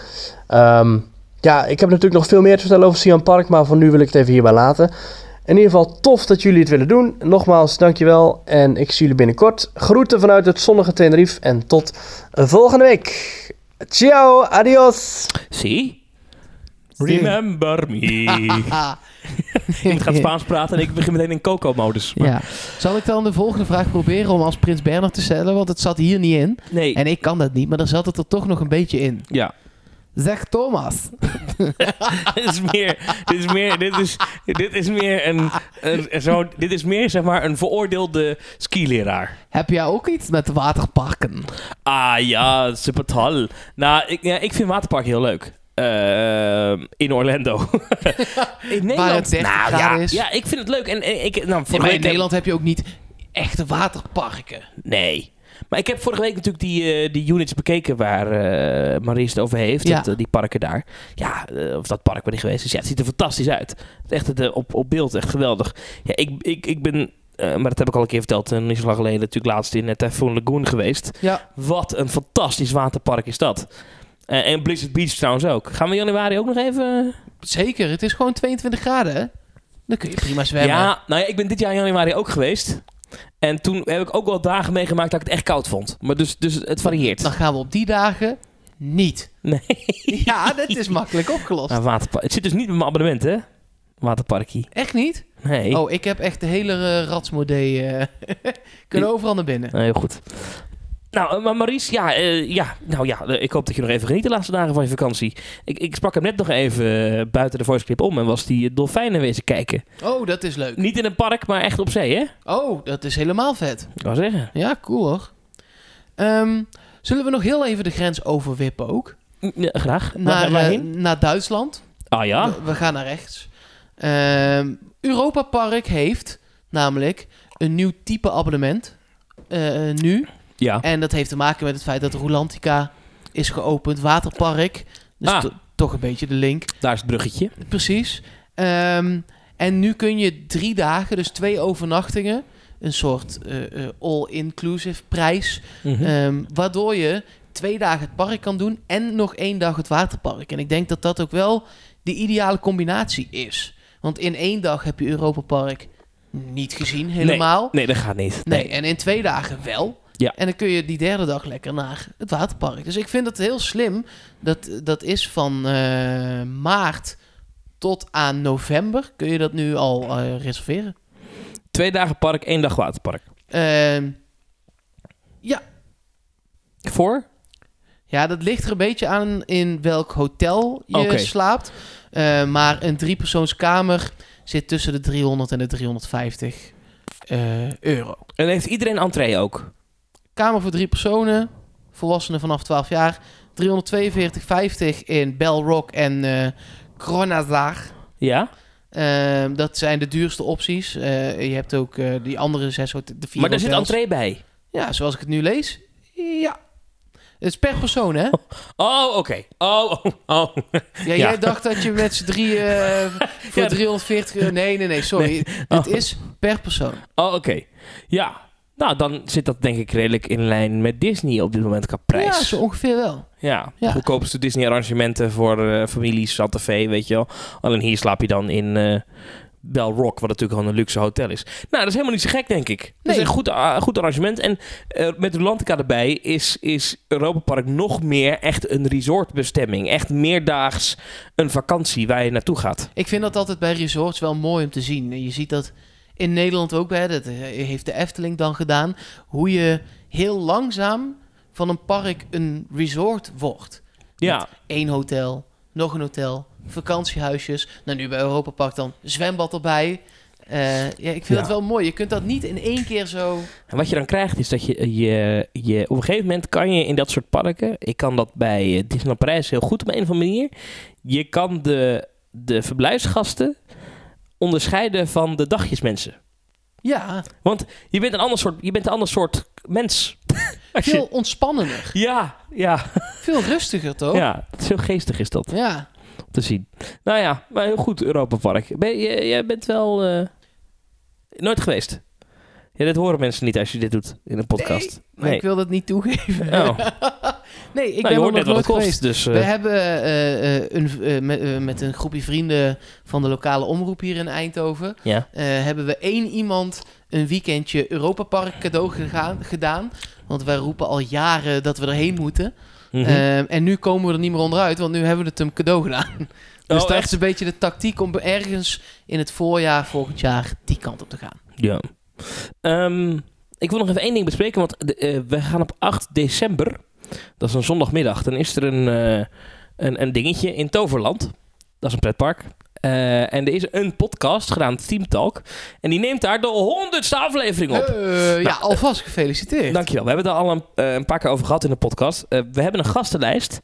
E: Ehm, ja, ik heb natuurlijk nog veel meer te vertellen over Siam Park, maar voor nu wil ik het even hierbij laten. In ieder geval tof dat jullie het willen doen. Nogmaals, dankjewel en ik zie jullie binnenkort. Groeten vanuit het zonnige Tenerife en tot volgende week. Ciao, adios.
B: See? Remember me. ik ga Spaans praten en ik begin meteen in Coco-modus. Maar-
A: Ja. Zal ik dan de volgende vraag proberen om als Prins Bernhard te stellen? Want het zat hier niet in.
B: Nee,
A: En ik kan dat niet, maar dan zat het er toch nog een beetje in.
B: ja.
A: Zeg Thomas.
B: dit is meer, dit is meer, dit is, dit is meer een, een, zo, dit is meer zeg maar een veroordeelde skileraar.
A: Heb jij ook iets met waterparken?
B: Ah ja, super toll. Nou, ik, ja, ik vind waterpark heel leuk. Eh, in Orlando. in Nederland.
A: Waar het 30
B: nou, ja,
A: is.
B: ja, ik vind het leuk. En, ik, nou,
A: Ja, in Nederland heb je ook niet echte waterparken.
B: Nee. Maar ik heb vorige week natuurlijk die, eh, die units bekeken waar eh Maries het over heeft.
A: Ja.
B: Dat, eh, die parken daar. Ja, of dat park waar die geweest is. Ja, het ziet er fantastisch uit. Het echt op, op beeld echt geweldig. Ja, ik, ik, ik ben, maar dat heb ik al een keer verteld, eh, niet zo lang geleden, natuurlijk laatst in uh, Typhoon Lagoon geweest.
A: Ja.
B: Wat een fantastisch waterpark is dat. En Blizzard Beach trouwens ook. Gaan we januari ook nog even...
A: Zeker, het is gewoon 22 graden, hè? Dan kun je prima zwemmen.
B: Ja, nou ja, ik ben dit jaar in januari ook geweest. En toen heb ik ook wel dagen meegemaakt dat ik het echt koud vond. Maar dus, dus het varieert.
A: Dan gaan we op die dagen niet.
B: Nee.
A: Ja, dat is makkelijk opgelost.
B: Nou, waterpark. Het zit dus niet met mijn abonnement, hè? Waterparkie.
A: Echt niet?
B: Nee.
A: Oh, ik heb echt de hele uh, ratsmodee. eh, kunnen overal naar binnen.
B: Nee, heel goed. Nou, eh, maar Maurice, ja, eh, ja, nou ja, eh, ik hoop dat je nog even geniet de laatste dagen van je vakantie. Ik, ik sprak hem net nog even buiten de voice clip om en was die dolfijnen wezen kijken.
A: Oh, dat is leuk.
B: Niet in een park, maar echt op zee, hè?
A: Oh, dat is helemaal vet.
B: Ik wou zeggen.
A: Ja, cool hoor. Ehm, zullen we nog heel even de grens overwippen ook?
B: Ja, graag.
A: Naar, naar Duitsland.
B: Ah ja?
A: We, we gaan naar rechts. Ehm Europa Park heeft namelijk een nieuw type abonnement nu.
B: Ja.
A: En dat heeft te maken met het feit dat Rolantica is geopend, waterpark. Dus
B: Ah.
A: to- toch een beetje de link.
B: Daar is het bruggetje.
A: Precies. Ehm, en nu kun je drie dagen, dus twee overnachtingen, een soort eh, eh, all-inclusive prijs,
B: Mhm.
A: ehm, waardoor je twee dagen het park kan doen en nog één dag het waterpark. En ik denk dat dat ook wel de ideale combinatie is. Want in één dag heb je Europa Park niet gezien helemaal.
B: Nee, dat gaat niet.
A: Nee, en in twee dagen wel.
B: Ja.
A: En dan kun je die derde dag lekker naar het waterpark. Dus ik vind het heel slim. Dat, dat is van eh, maart tot aan november. Kun je dat nu al eh, reserveren.
B: Twee dagen park, één dag waterpark.
A: Ehm,
B: Voor?
A: ja, dat ligt er een beetje aan in welk hotel je slaapt. Eh, maar een driepersoonskamer zit tussen de 300 en de 350 eh, euro.
B: En heeft iedereen entree ook?
A: Kamer voor drie personen, volwassenen vanaf 12 jaar. 342,50 in Bell Rock en eh Kronazar.
B: Ja?
A: Ehm, dat zijn de duurste opties. Eh, je hebt ook eh, die andere zes, de vier
B: Maar daar zit entree bij.
A: Ja, zoals ik het nu lees. Ja. Het is per persoon, hè?
B: Oh, oké. Oh, oh, oh.
A: Ja,
B: Ja.
A: jij dacht dat je met z'n drie voor
B: Ja.
A: 340 euro... Nee, nee, nee, sorry. Het
B: Oh.
A: is per persoon.
B: Oh, oké. Ja. Nou, dan zit dat denk ik redelijk in lijn met Disney op dit moment qua prijs.
A: Ja, zo ongeveer wel.
B: Ja,
A: Ja.
B: goedkoopste Disney-arrangementen voor eh, families, Santa Fe, weet je wel. Alleen hier slaap je dan in eh Bell Rock, wat natuurlijk gewoon een luxe hotel is. Nou, dat is helemaal niet zo gek, denk ik. Dat
A: Nee.
B: is een goed, ah, goed arrangement. En eh, met Rolantica erbij is, is Europa Park nog meer echt een resortbestemming. Echt meerdaags een vakantie waar je naartoe gaat.
A: Ik vind dat altijd bij resorts wel mooi om te zien. Je ziet dat in Nederland ook, hè, dat eh, heeft de Efteling dan gedaan, hoe je heel langzaam van een park een resort wordt.
B: Ja,
A: Eén hotel, nog een hotel, vakantiehuisjes. Nou, nu bij Europa Park dan zwembad erbij. Eh, ja, ik vind
B: Ja.
A: dat wel mooi. Je kunt dat niet in één keer zo...
B: En wat je dan krijgt is dat je, je, je op een gegeven moment kan je in dat soort parken, ik kan dat bij eh, Disneyland Parijs heel goed op een of andere manier, je kan de, de verblijfsgasten onderscheiden van de dagjesmensen.
A: Ja,
B: Want je bent een ander soort, je bent een ander soort mens.
A: Veel ontspannender.
B: ja, ja,
A: Veel rustiger, toch?
B: ja, heel geestig is dat
A: Ja.
B: om te zien. Nou ja, maar heel goed Europa Park. Ben, je, jij bent wel eh, nooit geweest. Ja, dit horen mensen niet als je dit doet in een podcast.
A: Maar ik wil dat niet toegeven.
B: Oh.
A: nee, ik
B: nou,
A: ben nog
B: net
A: nooit geweest.
B: kost. Dus,
A: We
B: eh,
A: hebben eh, eh, een, met, met een groepje vrienden van de lokale omroep hier in Eindhoven...
B: ja.
A: hebben we één iemand een weekendje Europa Park cadeau gegaan, gedaan. Want wij roepen al jaren dat we erheen moeten.
B: Mhm.
A: Ehm, en nu komen we er niet meer onderuit, want nu hebben we het hem cadeau gedaan. Dus
B: Oh,
A: dat
B: echt?
A: is een beetje de tactiek om ergens in het voorjaar volgend jaar die kant op te gaan.
B: Ja. Ehm, ik wil nog even één ding bespreken, want de, we gaan op 8 december, dat is een zondagmiddag, dan is er een, eh, een, een dingetje in Toverland. Dat is een pretpark. Eh, en er is een podcast gedaan, Team Talk. En die neemt daar de honderdste aflevering op.
A: Eh, ja, alvast gefeliciteerd.
B: Dankjewel. We hebben het er al een, een paar keer over gehad in de podcast. We hebben een gastenlijst.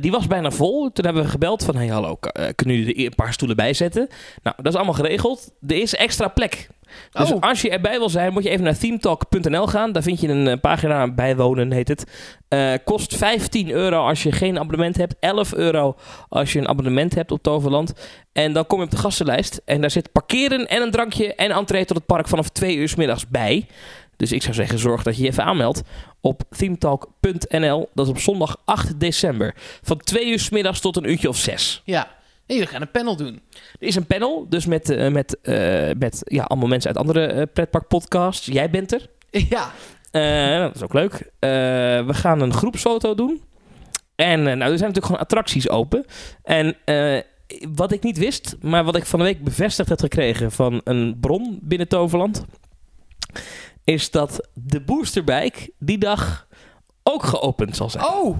B: Die was bijna vol. Toen hebben we gebeld van... Hey, hallo, kunnen jullie er een paar stoelen bij zetten? Nou, dat is allemaal geregeld. Er is extra plek. Dus
A: Oh.
B: als je erbij wil zijn, moet je even naar themetalk.nl gaan. Daar vind je een eh, pagina, bijwonen heet het. Eh, kost 15 euro als je geen abonnement hebt. 11 euro als je een abonnement hebt op Toverland. En dan kom je op de gastenlijst. En daar zit parkeren en een drankje en entree tot het park vanaf 2 uur 's middags bij. Dus ik zou zeggen, zorg dat je je even aanmeldt op themetalk.nl. Dat is op zondag 8 december. Van 2 uur 's middags tot een uurtje of 6.
A: Ja, nee, we gaan een panel doen.
B: Er is een panel, dus met, eh, met, eh, met ja, allemaal mensen uit andere eh, pretparkpodcasts. Jij bent er.
A: Ja,
B: dat is ook leuk. We gaan een groepsfoto doen. En nou, er zijn natuurlijk gewoon attracties open. En wat ik niet wist, maar wat ik van de week bevestigd heb gekregen van een bron binnen Toverland, is dat de boosterbike die dag ook geopend zal zijn.
A: Oh,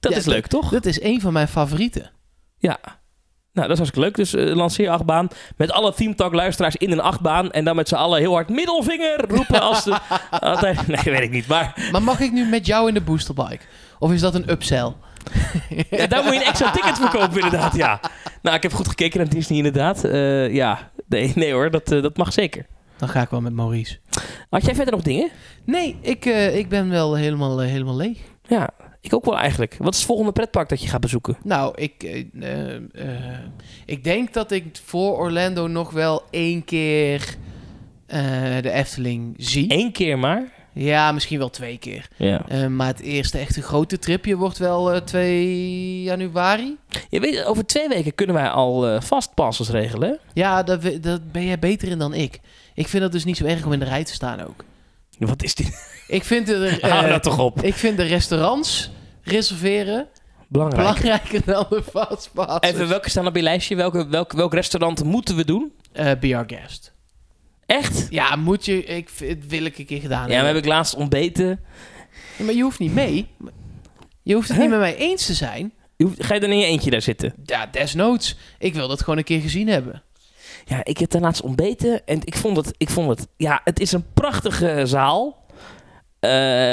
B: dat
A: ja,
B: is leuk, toch?
A: dat is een van mijn favorieten.
B: Ja. Nou, dat is hartstikke leuk. Dus eh lanceer achtbaan. Met alle Team Talk luisteraars in een achtbaan. En dan met z'n allen heel hard middelvinger roepen als de... altijd, nee, weet ik niet. Maar
A: Maar mag ik nu met jou in de boosterbike? Of is dat een upsell?
B: ja, daar moet je een extra ticket voor kopen inderdaad, ja. Nou, ik heb goed gekeken naar Disney inderdaad. Eh, ja, nee, nee hoor, dat, eh, dat mag zeker.
A: Dan ga ik wel met Maurice.
B: Had jij verder nog dingen?
A: Nee, ik, ik ben wel helemaal, helemaal leeg.
B: Ja, ik ook wel eigenlijk. Wat is het volgende pretpark dat je gaat bezoeken?
A: Nou, ik, eh, eh, eh, ik denk dat ik voor Orlando nog wel één keer de Efteling zie.
B: Eén keer maar.
A: Ja, misschien wel twee keer.
B: Ja.
A: Maar het eerste echte grote tripje wordt wel eh 2 januari.
B: Je weet, over twee weken kunnen wij al eh vastpassers regelen. hè?
A: Ja, daar dat ben jij beter in dan ik. Ik vind het dus niet zo erg om in de rij te staan ook.
B: Wat is dit?
A: Ik vind, de, eh,
B: Hou dat toch op.
A: ik vind de restaurants reserveren
B: Belangrijk.
A: belangrijker dan de fastpass.
B: Even, welke staan op je lijstje? Welke, welk, welk restaurant moeten we doen?
A: Eh Be Our Guest.
B: Echt?
A: Ja, moet je... Ik, vind- wil ik een keer gedaan
B: Ja, we
A: hebben.
B: heb ik laatst ontbeten.
A: Ja, maar je hoeft niet mee. Je hoeft het niet met mij eens te zijn.
B: Je hoeft- Ga je dan in je eentje daar zitten?
A: Ja, desnoods. Ik wil dat gewoon een keer gezien hebben.
B: Ja, ik heb daar laatst ontbeten en ik vond het, ik vond het, ja, het is een prachtige zaal. Eh,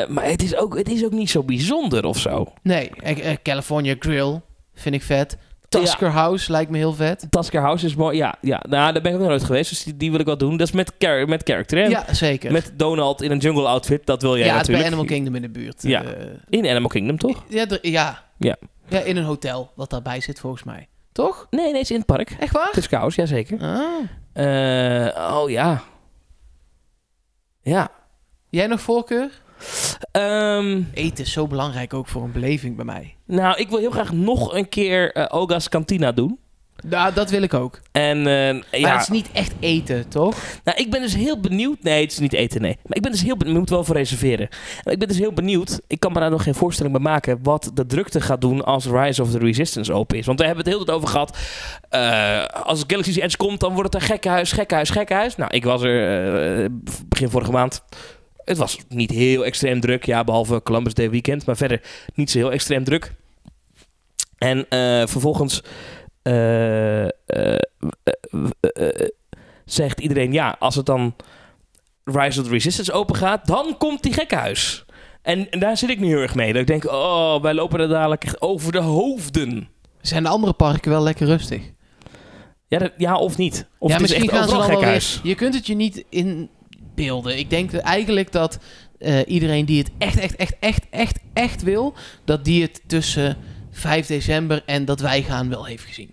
B: maar het is, ook, het is ook niet zo bijzonder of zo.
A: Nee, eh, eh, California Grill vind ik vet. Tusker House lijkt me heel vet.
B: Tasker House is mooi. Ja, ja nou, daar ben ik ook nog nooit geweest, dus die, die wil ik wel doen. Dat is met, char met character, hè?
A: Ja, zeker.
B: Met Donald in een jungle outfit, dat wil jij
A: ja, het is bij
B: natuurlijk.
A: Animal Kingdom in de buurt.
B: Ja. In Animal Kingdom, toch?
A: ja, ja.
B: Ja.
A: Ja, in een hotel wat daarbij zit volgens mij. Toch?
B: Nee, nee, het is in het park.
A: Echt waar?
B: Tasker House, jazeker.
A: Ah.
B: Eh oh ja. Ja.
A: Jij nog voorkeur?
B: Ehm,
A: Eten is zo belangrijk ook voor een beleving bij mij.
B: nou, ik wil heel graag nog een keer eh, Oga's Cantina doen.
A: Nou, dat wil ik ook.
B: En eh,
A: Maar
B: ja,
A: het is niet echt eten, toch?
B: Nou, ik ben dus heel benieuwd. Nee, het is niet eten, nee. Maar ik ben dus heel benieuwd. Ik moet wel voor reserveren. Ik ben dus heel benieuwd. Ik kan me daar nog geen voorstelling bij maken. Wat de drukte gaat doen als Rise of the Resistance open is. Want we hebben het heel tijd over gehad. eh, als Galaxy's Edge komt, dan wordt het een gekkenhuis, gekkenhuis, gekkenhuis. Nou, ik was er begin vorige maand. Het was niet heel extreem druk. Ja, behalve Columbus Day weekend. Maar verder niet zo heel extreem druk. En eh, vervolgens eh, eh, zegt iedereen... Ja, als het dan Rise of the Resistance open gaat... dan komt die gekkenhuis. En, en daar zit ik nu heel erg mee. Dat ik denk, oh, wij lopen er dadelijk echt over de hoofden.
A: Zijn de andere parken wel lekker rustig?
B: Ja, dat- ja of niet? Of
A: ja,
B: het is echt overal gekkenhuis.
A: weer... Je kunt het je niet inbeelden. Ik denk eigenlijk dat eh, iedereen die het echt, echt, echt, echt, echt, echt wil... dat die het tussen 5 december en dat wij gaan wel heeft gezien.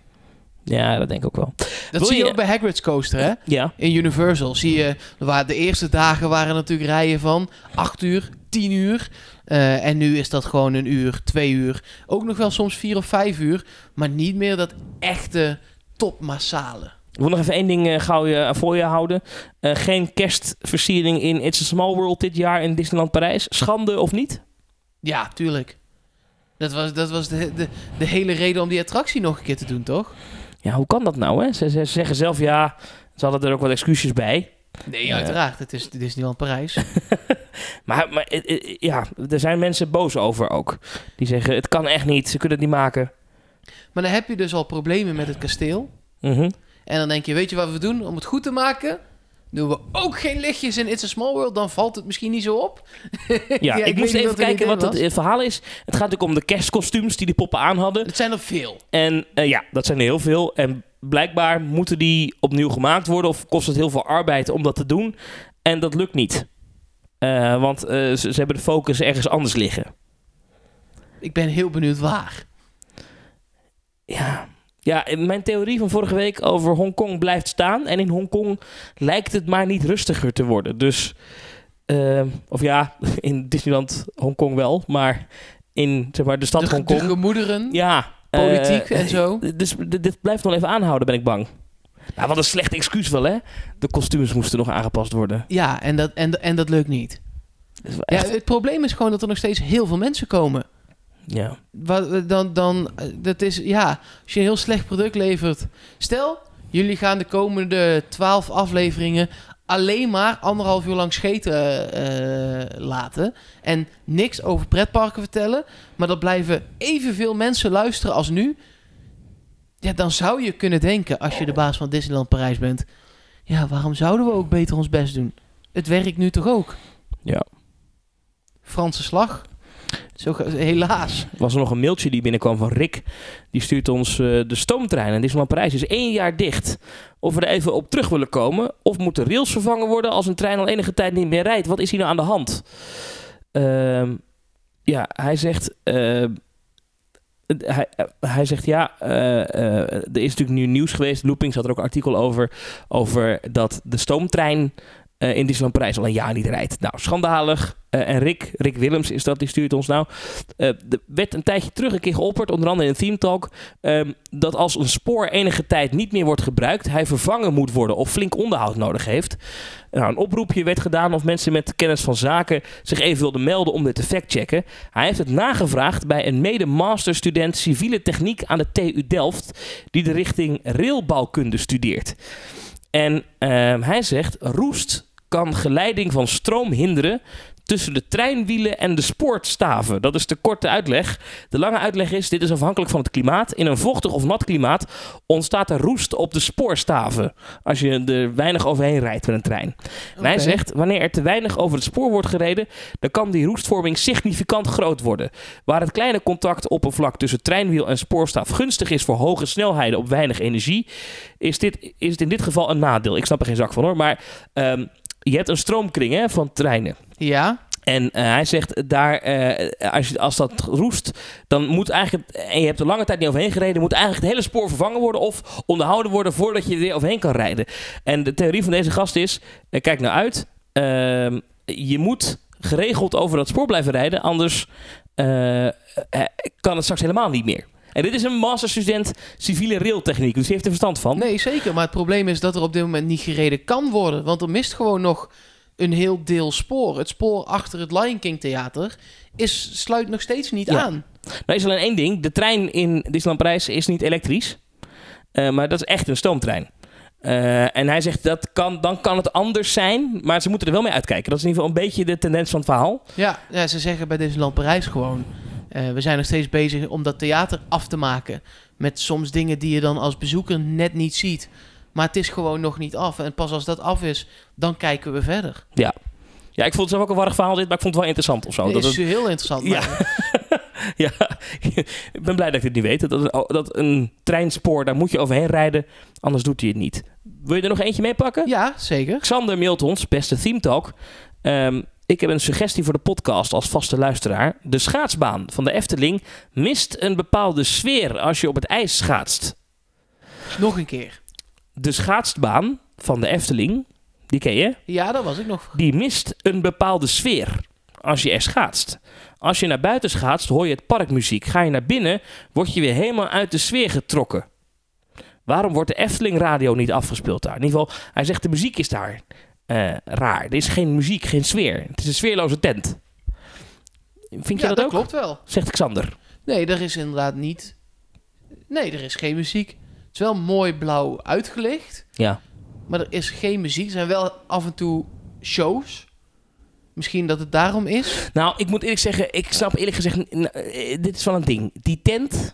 B: Ja, dat denk ik ook wel.
A: Dat
B: Wil
A: zie je
B: je-
A: ook bij Hagrid's Coaster, hè?
B: Ja.
A: In Universal zie je, waar de eerste dagen waren natuurlijk rijen van 8 uur, 10 uur. Eh, en nu is dat gewoon een uur, twee uur. Ook nog wel soms vier of vijf uur. Maar niet meer dat echte topmassale.
B: Ik wil nog even één ding eh, gauw je, voor je houden. Eh, geen kerstversiering in It's a Small World dit jaar in Disneyland Parijs. Schande of niet?
A: Ja, tuurlijk. Dat was, dat was de, de, de hele reden om die attractie nog een keer te doen, toch?
B: Ja, hoe kan dat nou? Hè? Ze, ze zeggen zelf ja, ze hadden er ook wat excuses bij.
A: Nee, uiteraard. Het is Disneyland Parijs.
B: Maar, maar eh, eh, ja, er zijn mensen boos over ook. Die zeggen het kan echt niet, ze kunnen het niet maken.
A: maar dan heb je dus al problemen met het kasteel.
B: Mhm.
A: En dan denk je, weet je wat we doen om het goed te maken? Doen we ook geen lichtjes in It's a Small World, dan valt het misschien niet zo op.
B: Ja,
A: ik
B: ik, moest even kijken wat het verhaal is. Het gaat natuurlijk om de kerstkostuums die die poppen aan hadden.
A: Het zijn er veel.
B: En eh, ja, dat zijn er heel veel. En blijkbaar moeten die opnieuw gemaakt worden of kost het heel veel arbeid om dat te doen. En dat lukt niet. Eh, want eh, ze, ze hebben de focus ergens anders liggen.
A: Ik ben heel benieuwd waar.
B: Ja. Ja, mijn theorie van vorige week over Hongkong blijft staan. En in Hongkong lijkt het maar niet rustiger te worden. Dus, eh, of ja, in Disneyland Hongkong wel. Maar in zeg maar, de stad
A: De, de
B: Hongkong...
A: gemoederen,
B: ja,
A: politiek
B: eh,
A: en zo.
B: Dus dit, blijft nog even aanhouden, ben ik bang. Nou, wat een slecht excuus wel, hè? De kostuums moesten nog aangepast worden.
A: Ja, en dat, en, en dat lukt niet.
B: Dat
A: Ja, het probleem is gewoon dat er nog steeds heel veel mensen komen.
B: Ja.
A: Wat, dan, dan, dat is, ja, als je een heel slecht product levert. Stel, jullie gaan de komende twaalf afleveringen alleen maar anderhalf uur lang scheten eh, laten. En niks over pretparken vertellen. Maar dat blijven evenveel mensen luisteren als nu. Ja, dan zou je kunnen denken, als je de baas van Disneyland Parijs bent. Ja, waarom zouden we ook beter ons best doen? Het werkt nu toch ook?
B: Ja.
A: Franse slag. Zo, helaas.
B: was er nog een mailtje die binnenkwam van Rick. Die stuurt ons eh, de stoomtrein. En Disneyland Parijs is één jaar dicht. Of we er even op terug willen komen. Of moeten rails vervangen worden als een trein al enige tijd niet meer rijdt. Wat is hier nou aan de hand? Ehm, ja, hij zegt... eh, hij, hij zegt ja, eh, eh, er is natuurlijk nu nieuws geweest. Loopings had er ook een artikel over. Over dat de stoomtrein eh, in Disneyland Parijs al een jaar niet rijdt. Nou, schandalig. Eh, en Rick, Rick Willems is dat, die stuurt ons nou. Eh, er werd een tijdje terug een keer geopperd, onder andere in een Theme Talk, ehm, dat als een spoor enige tijd niet meer wordt gebruikt, hij vervangen moet worden of flink onderhoud nodig heeft. Nou, een oproepje werd gedaan of mensen met kennis van zaken zich even wilden melden om dit te factchecken. Hij heeft het nagevraagd bij een mede-masterstudent civiele techniek aan de TU Delft, die de richting railbouwkunde studeert. En ehm, hij zegt, roest kan geleiding van stroom hinderen tussen de treinwielen en de spoorstaven. Dat is de korte uitleg. De lange uitleg is, dit is afhankelijk van het klimaat. In een vochtig of nat klimaat ontstaat er roest op de spoorstaven. Als je er weinig overheen rijdt met een trein. En hij zegt, wanneer er te weinig over het spoor wordt gereden, dan kan die roestvorming significant groot worden. Waar het kleine contactoppervlak tussen treinwiel en spoorstaaf gunstig is voor hoge snelheden op weinig energie, is, dit, is het in dit geval een nadeel. Ik snap er geen zak van hoor, maar ehm, je hebt een stroomkring hè, van treinen.
A: Ja,
B: En eh, hij zegt daar, eh, als, je, als dat roest, dan moet eigenlijk, en je hebt er lange tijd niet overheen gereden, moet eigenlijk het hele spoor vervangen worden of onderhouden worden voordat je er weer overheen kan rijden. En de theorie van deze gast is, eh, kijk nou uit, ehm, je moet geregeld over dat spoor blijven rijden, anders kan het straks helemaal niet meer. En dit is een masterstudent civiele railtechniek, dus die heeft er verstand van.
A: nee zeker. Maar het probleem is dat er op dit moment niet gereden kan worden. Want er mist gewoon nog een heel deel spoor. Het spoor achter het Lion King Theater is, sluit nog steeds niet
B: Ja.
A: aan.
B: Nou is alleen één ding. De trein in Disneyland Parijs is niet elektrisch. Eh, maar dat is echt een stoomtrein. Eh, en hij zegt dat kan, dan kan het anders zijn. Maar ze moeten er wel mee uitkijken. Dat is in ieder geval een beetje de tendens van het verhaal.
A: Ja, ja ze zeggen bij Disneyland Parijs gewoon... eh, we zijn nog steeds bezig om dat theater af te maken. Met soms dingen die je dan als bezoeker net niet ziet. Maar het is gewoon nog niet af. En pas als dat af is, dan kijken we verder.
B: Ja. Ja, ik vond het zelf ook een warrig verhaal dit, maar ik vond het wel interessant of zo.
A: Dat is
B: het-
A: heel interessant.
B: Ja. ja, ik ben blij dat ik dit niet weet. Dat, een- dat een treinspoor, daar moet je overheen rijden. Anders doet hij het niet. Wil je er nog eentje mee pakken?
A: ja, zeker.
B: Xander mailt ons, beste Theme Talk. Ehm, ik heb een suggestie voor de podcast als vaste luisteraar. De schaatsbaan van de Efteling mist een bepaalde sfeer als je op het ijs schaatst.
A: Nog een keer.
B: De schaatsbaan van de Efteling, die ken je,
A: Ja, daar was ik nog.
B: die mist een bepaalde sfeer als je er schaatst. Als je naar buiten schaatst, hoor je het parkmuziek. Ga je naar binnen, word je weer helemaal uit de sfeer getrokken. Waarom wordt de Efteling radio niet afgespeeld daar? In ieder geval, hij zegt de muziek is daar eh, raar. Er is geen muziek, geen sfeer. Het is een sfeerloze tent. Vind je
A: ja,
B: dat, ook?
A: klopt wel.
B: Zegt Xander.
A: Nee, er is inderdaad niet... Nee, er is geen muziek. Het is wel mooi blauw uitgelicht.
B: Ja.
A: Maar er is geen muziek. Er zijn wel af en toe shows. Misschien dat het daarom is.
B: Nou, ik moet eerlijk zeggen, ik snap eerlijk gezegd, eh, dit is wel een ding. Die tent,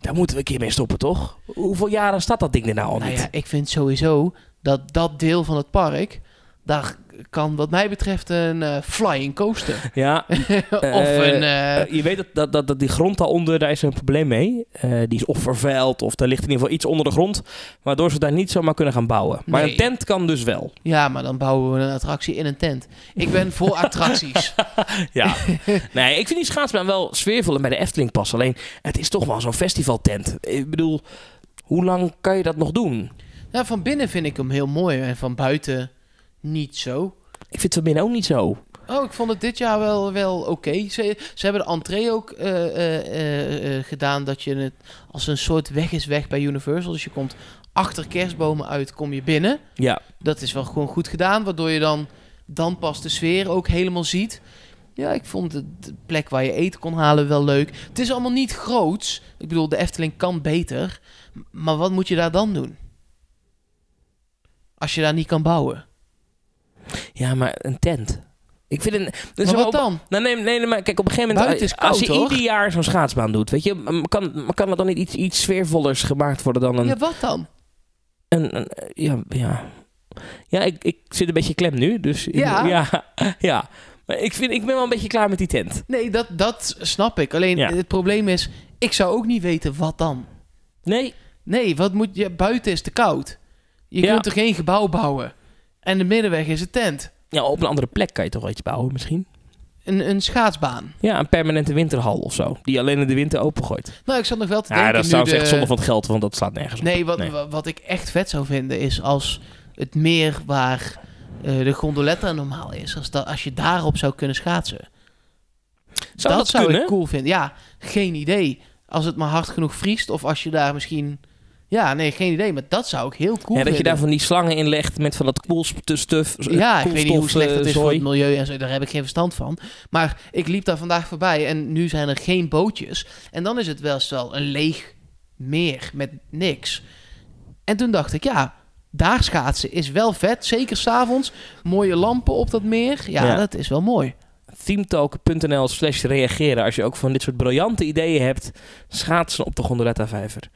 B: daar moeten we een keer mee stoppen, toch? Hoeveel jaren staat dat ding er nou al
A: Nou
B: niet?
A: ja, ik vind sowieso dat dat deel van het park... Daar kan wat mij betreft een eh, flying coaster.
B: Ja,
A: of
B: Eh,
A: een... eh,
B: je weet dat, dat, dat, dat die grond daaronder, daar is een probleem mee. Die is of vervuild of er ligt in ieder geval iets onder de grond. Waardoor ze daar niet zomaar kunnen gaan bouwen. Maar
A: Nee.
B: een tent kan dus wel.
A: ja, maar dan bouwen we een attractie in een tent. Ik ben voor attracties.
B: Ja. nee, ik vind die schaatsbaan wel sfeervol en bij de Efteling pas. Alleen, het is toch wel zo'n festivaltent. Ik bedoel, hoe lang kan je dat nog doen?
A: Nou, van binnen vind ik hem heel mooi. En van buiten niet zo.
B: Ik vind het van binnen ook niet zo.
A: Oh, ik vond het dit jaar wel, wel oké. Ze, ze hebben de entree ook eh, eh, eh, gedaan dat je het als een soort weg is weg bij Universal. Dus je komt achter kerstbomen uit, kom je binnen.
B: Ja.
A: Dat is wel gewoon goed gedaan, waardoor je dan, dan pas de sfeer ook helemaal ziet. Ja, ik vond de, de plek waar je eten kon halen wel leuk. Het is allemaal niet groots. Ik bedoel, de Efteling kan beter. Maar wat moet je daar dan doen? Als je daar niet kan bouwen.
B: Ja, maar een tent. Ik vind een... wel
A: wat
B: op-
A: dan?
B: Nou, nee, nee, nee, maar kijk, op een gegeven moment...
A: Buiten is
B: als
A: koud,
B: je ieder jaar zo'n schaatsbaan doet, weet je... Kan, kan er dan niet iets, iets sfeervollers gemaakt worden dan een...
A: Ja, wat dan?
B: een, een- ja, ja. Ja, ik, ik zit een beetje klem nu, dus...
A: Ja?
B: Ja, ja. Maar ik, vind, ik ben wel een beetje klaar met die tent.
A: Nee, dat, dat snap ik. Alleen
B: Ja.
A: het probleem is, ik zou ook niet weten wat dan.
B: Nee,
A: Nee, wat moet je? Buiten is te koud. Je
B: Ja.
A: kunt er geen gebouw bouwen. En de middenweg is een tent.
B: ja, op een andere plek kan je toch wel iets bouwen misschien?
A: Een, een schaatsbaan.
B: Ja, een permanente winterhal of zo. Die alleen in de winter opengooit.
A: Nou, ik zat nog wel te
B: Ja,
A: denken
B: dat is
A: nu
B: trouwens
A: de-
B: echt zonde van het geld, want dat slaat nergens op.
A: Nee, wat,
B: Nee.
A: wat ik echt vet zou vinden is als het meer waar eh, de gondoletta normaal is. Als, dat, als je daarop zou kunnen schaatsen.
B: Zou dat,
A: zou
B: kunnen?
A: ik cool vinden. Ja, geen idee. Als het maar hard genoeg vriest of als je daar misschien... Ja, nee, geen idee. Maar dat zou ik heel cool
B: ja, dat je daar van die slangen in legt met van dat koelstuf.
A: Ja, ik weet niet hoe slecht dat is voor het milieu en zo. Daar heb ik geen verstand van. Maar ik liep daar vandaag voorbij en nu zijn er geen bootjes. En dan is het wel eens wel een leeg meer met niks. En toen dacht ik, ja, daar schaatsen is wel vet. Zeker s'avonds. Mooie lampen op dat meer. Ja,
B: Ja.
A: dat is wel mooi.
B: themetalk.nl slash reageren als je ook van dit soort briljante ideeën hebt. Schaatsen op de Gondoletta Vijver.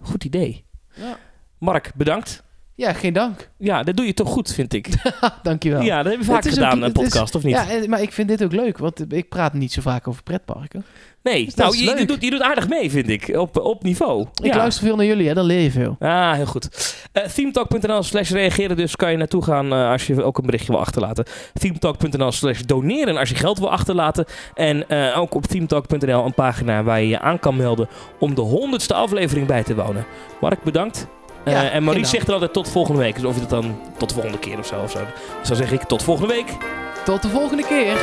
B: Goed idee.
A: Ja.
B: Mark, bedankt.
A: Ja, geen dank.
B: Ja, dat doe je toch goed, vind ik.
A: Dankjewel.
B: Ja, dat hebben we vaak gedaan, een
A: is-
B: podcast, of niet?
A: Ja, maar ik vind dit ook leuk, want ik praat niet zo vaak over pretparken.
B: nee,
A: dus
B: nou, je, je doet, je doet aardig mee, vind ik. Op, op niveau.
A: Ik
B: ja.
A: luister veel naar jullie, hè? dan leer je veel.
B: Ah, heel goed. Eh themetalk.nl slash reageren dus kan je naartoe gaan eh, als je ook een berichtje wil achterlaten. themetalk.nl slash doneren als je geld wil achterlaten. En eh, ook op themetalk.nl een pagina waar je je aan kan melden om de honderdste aflevering bij te wonen. Mark, bedankt. Eh,
A: Ja,
B: en Maurice zegt er altijd tot volgende week. Dus of je dat dan tot de volgende keer of zo. Of zo. Dus dan zeg ik tot volgende week.
A: Tot de volgende keer.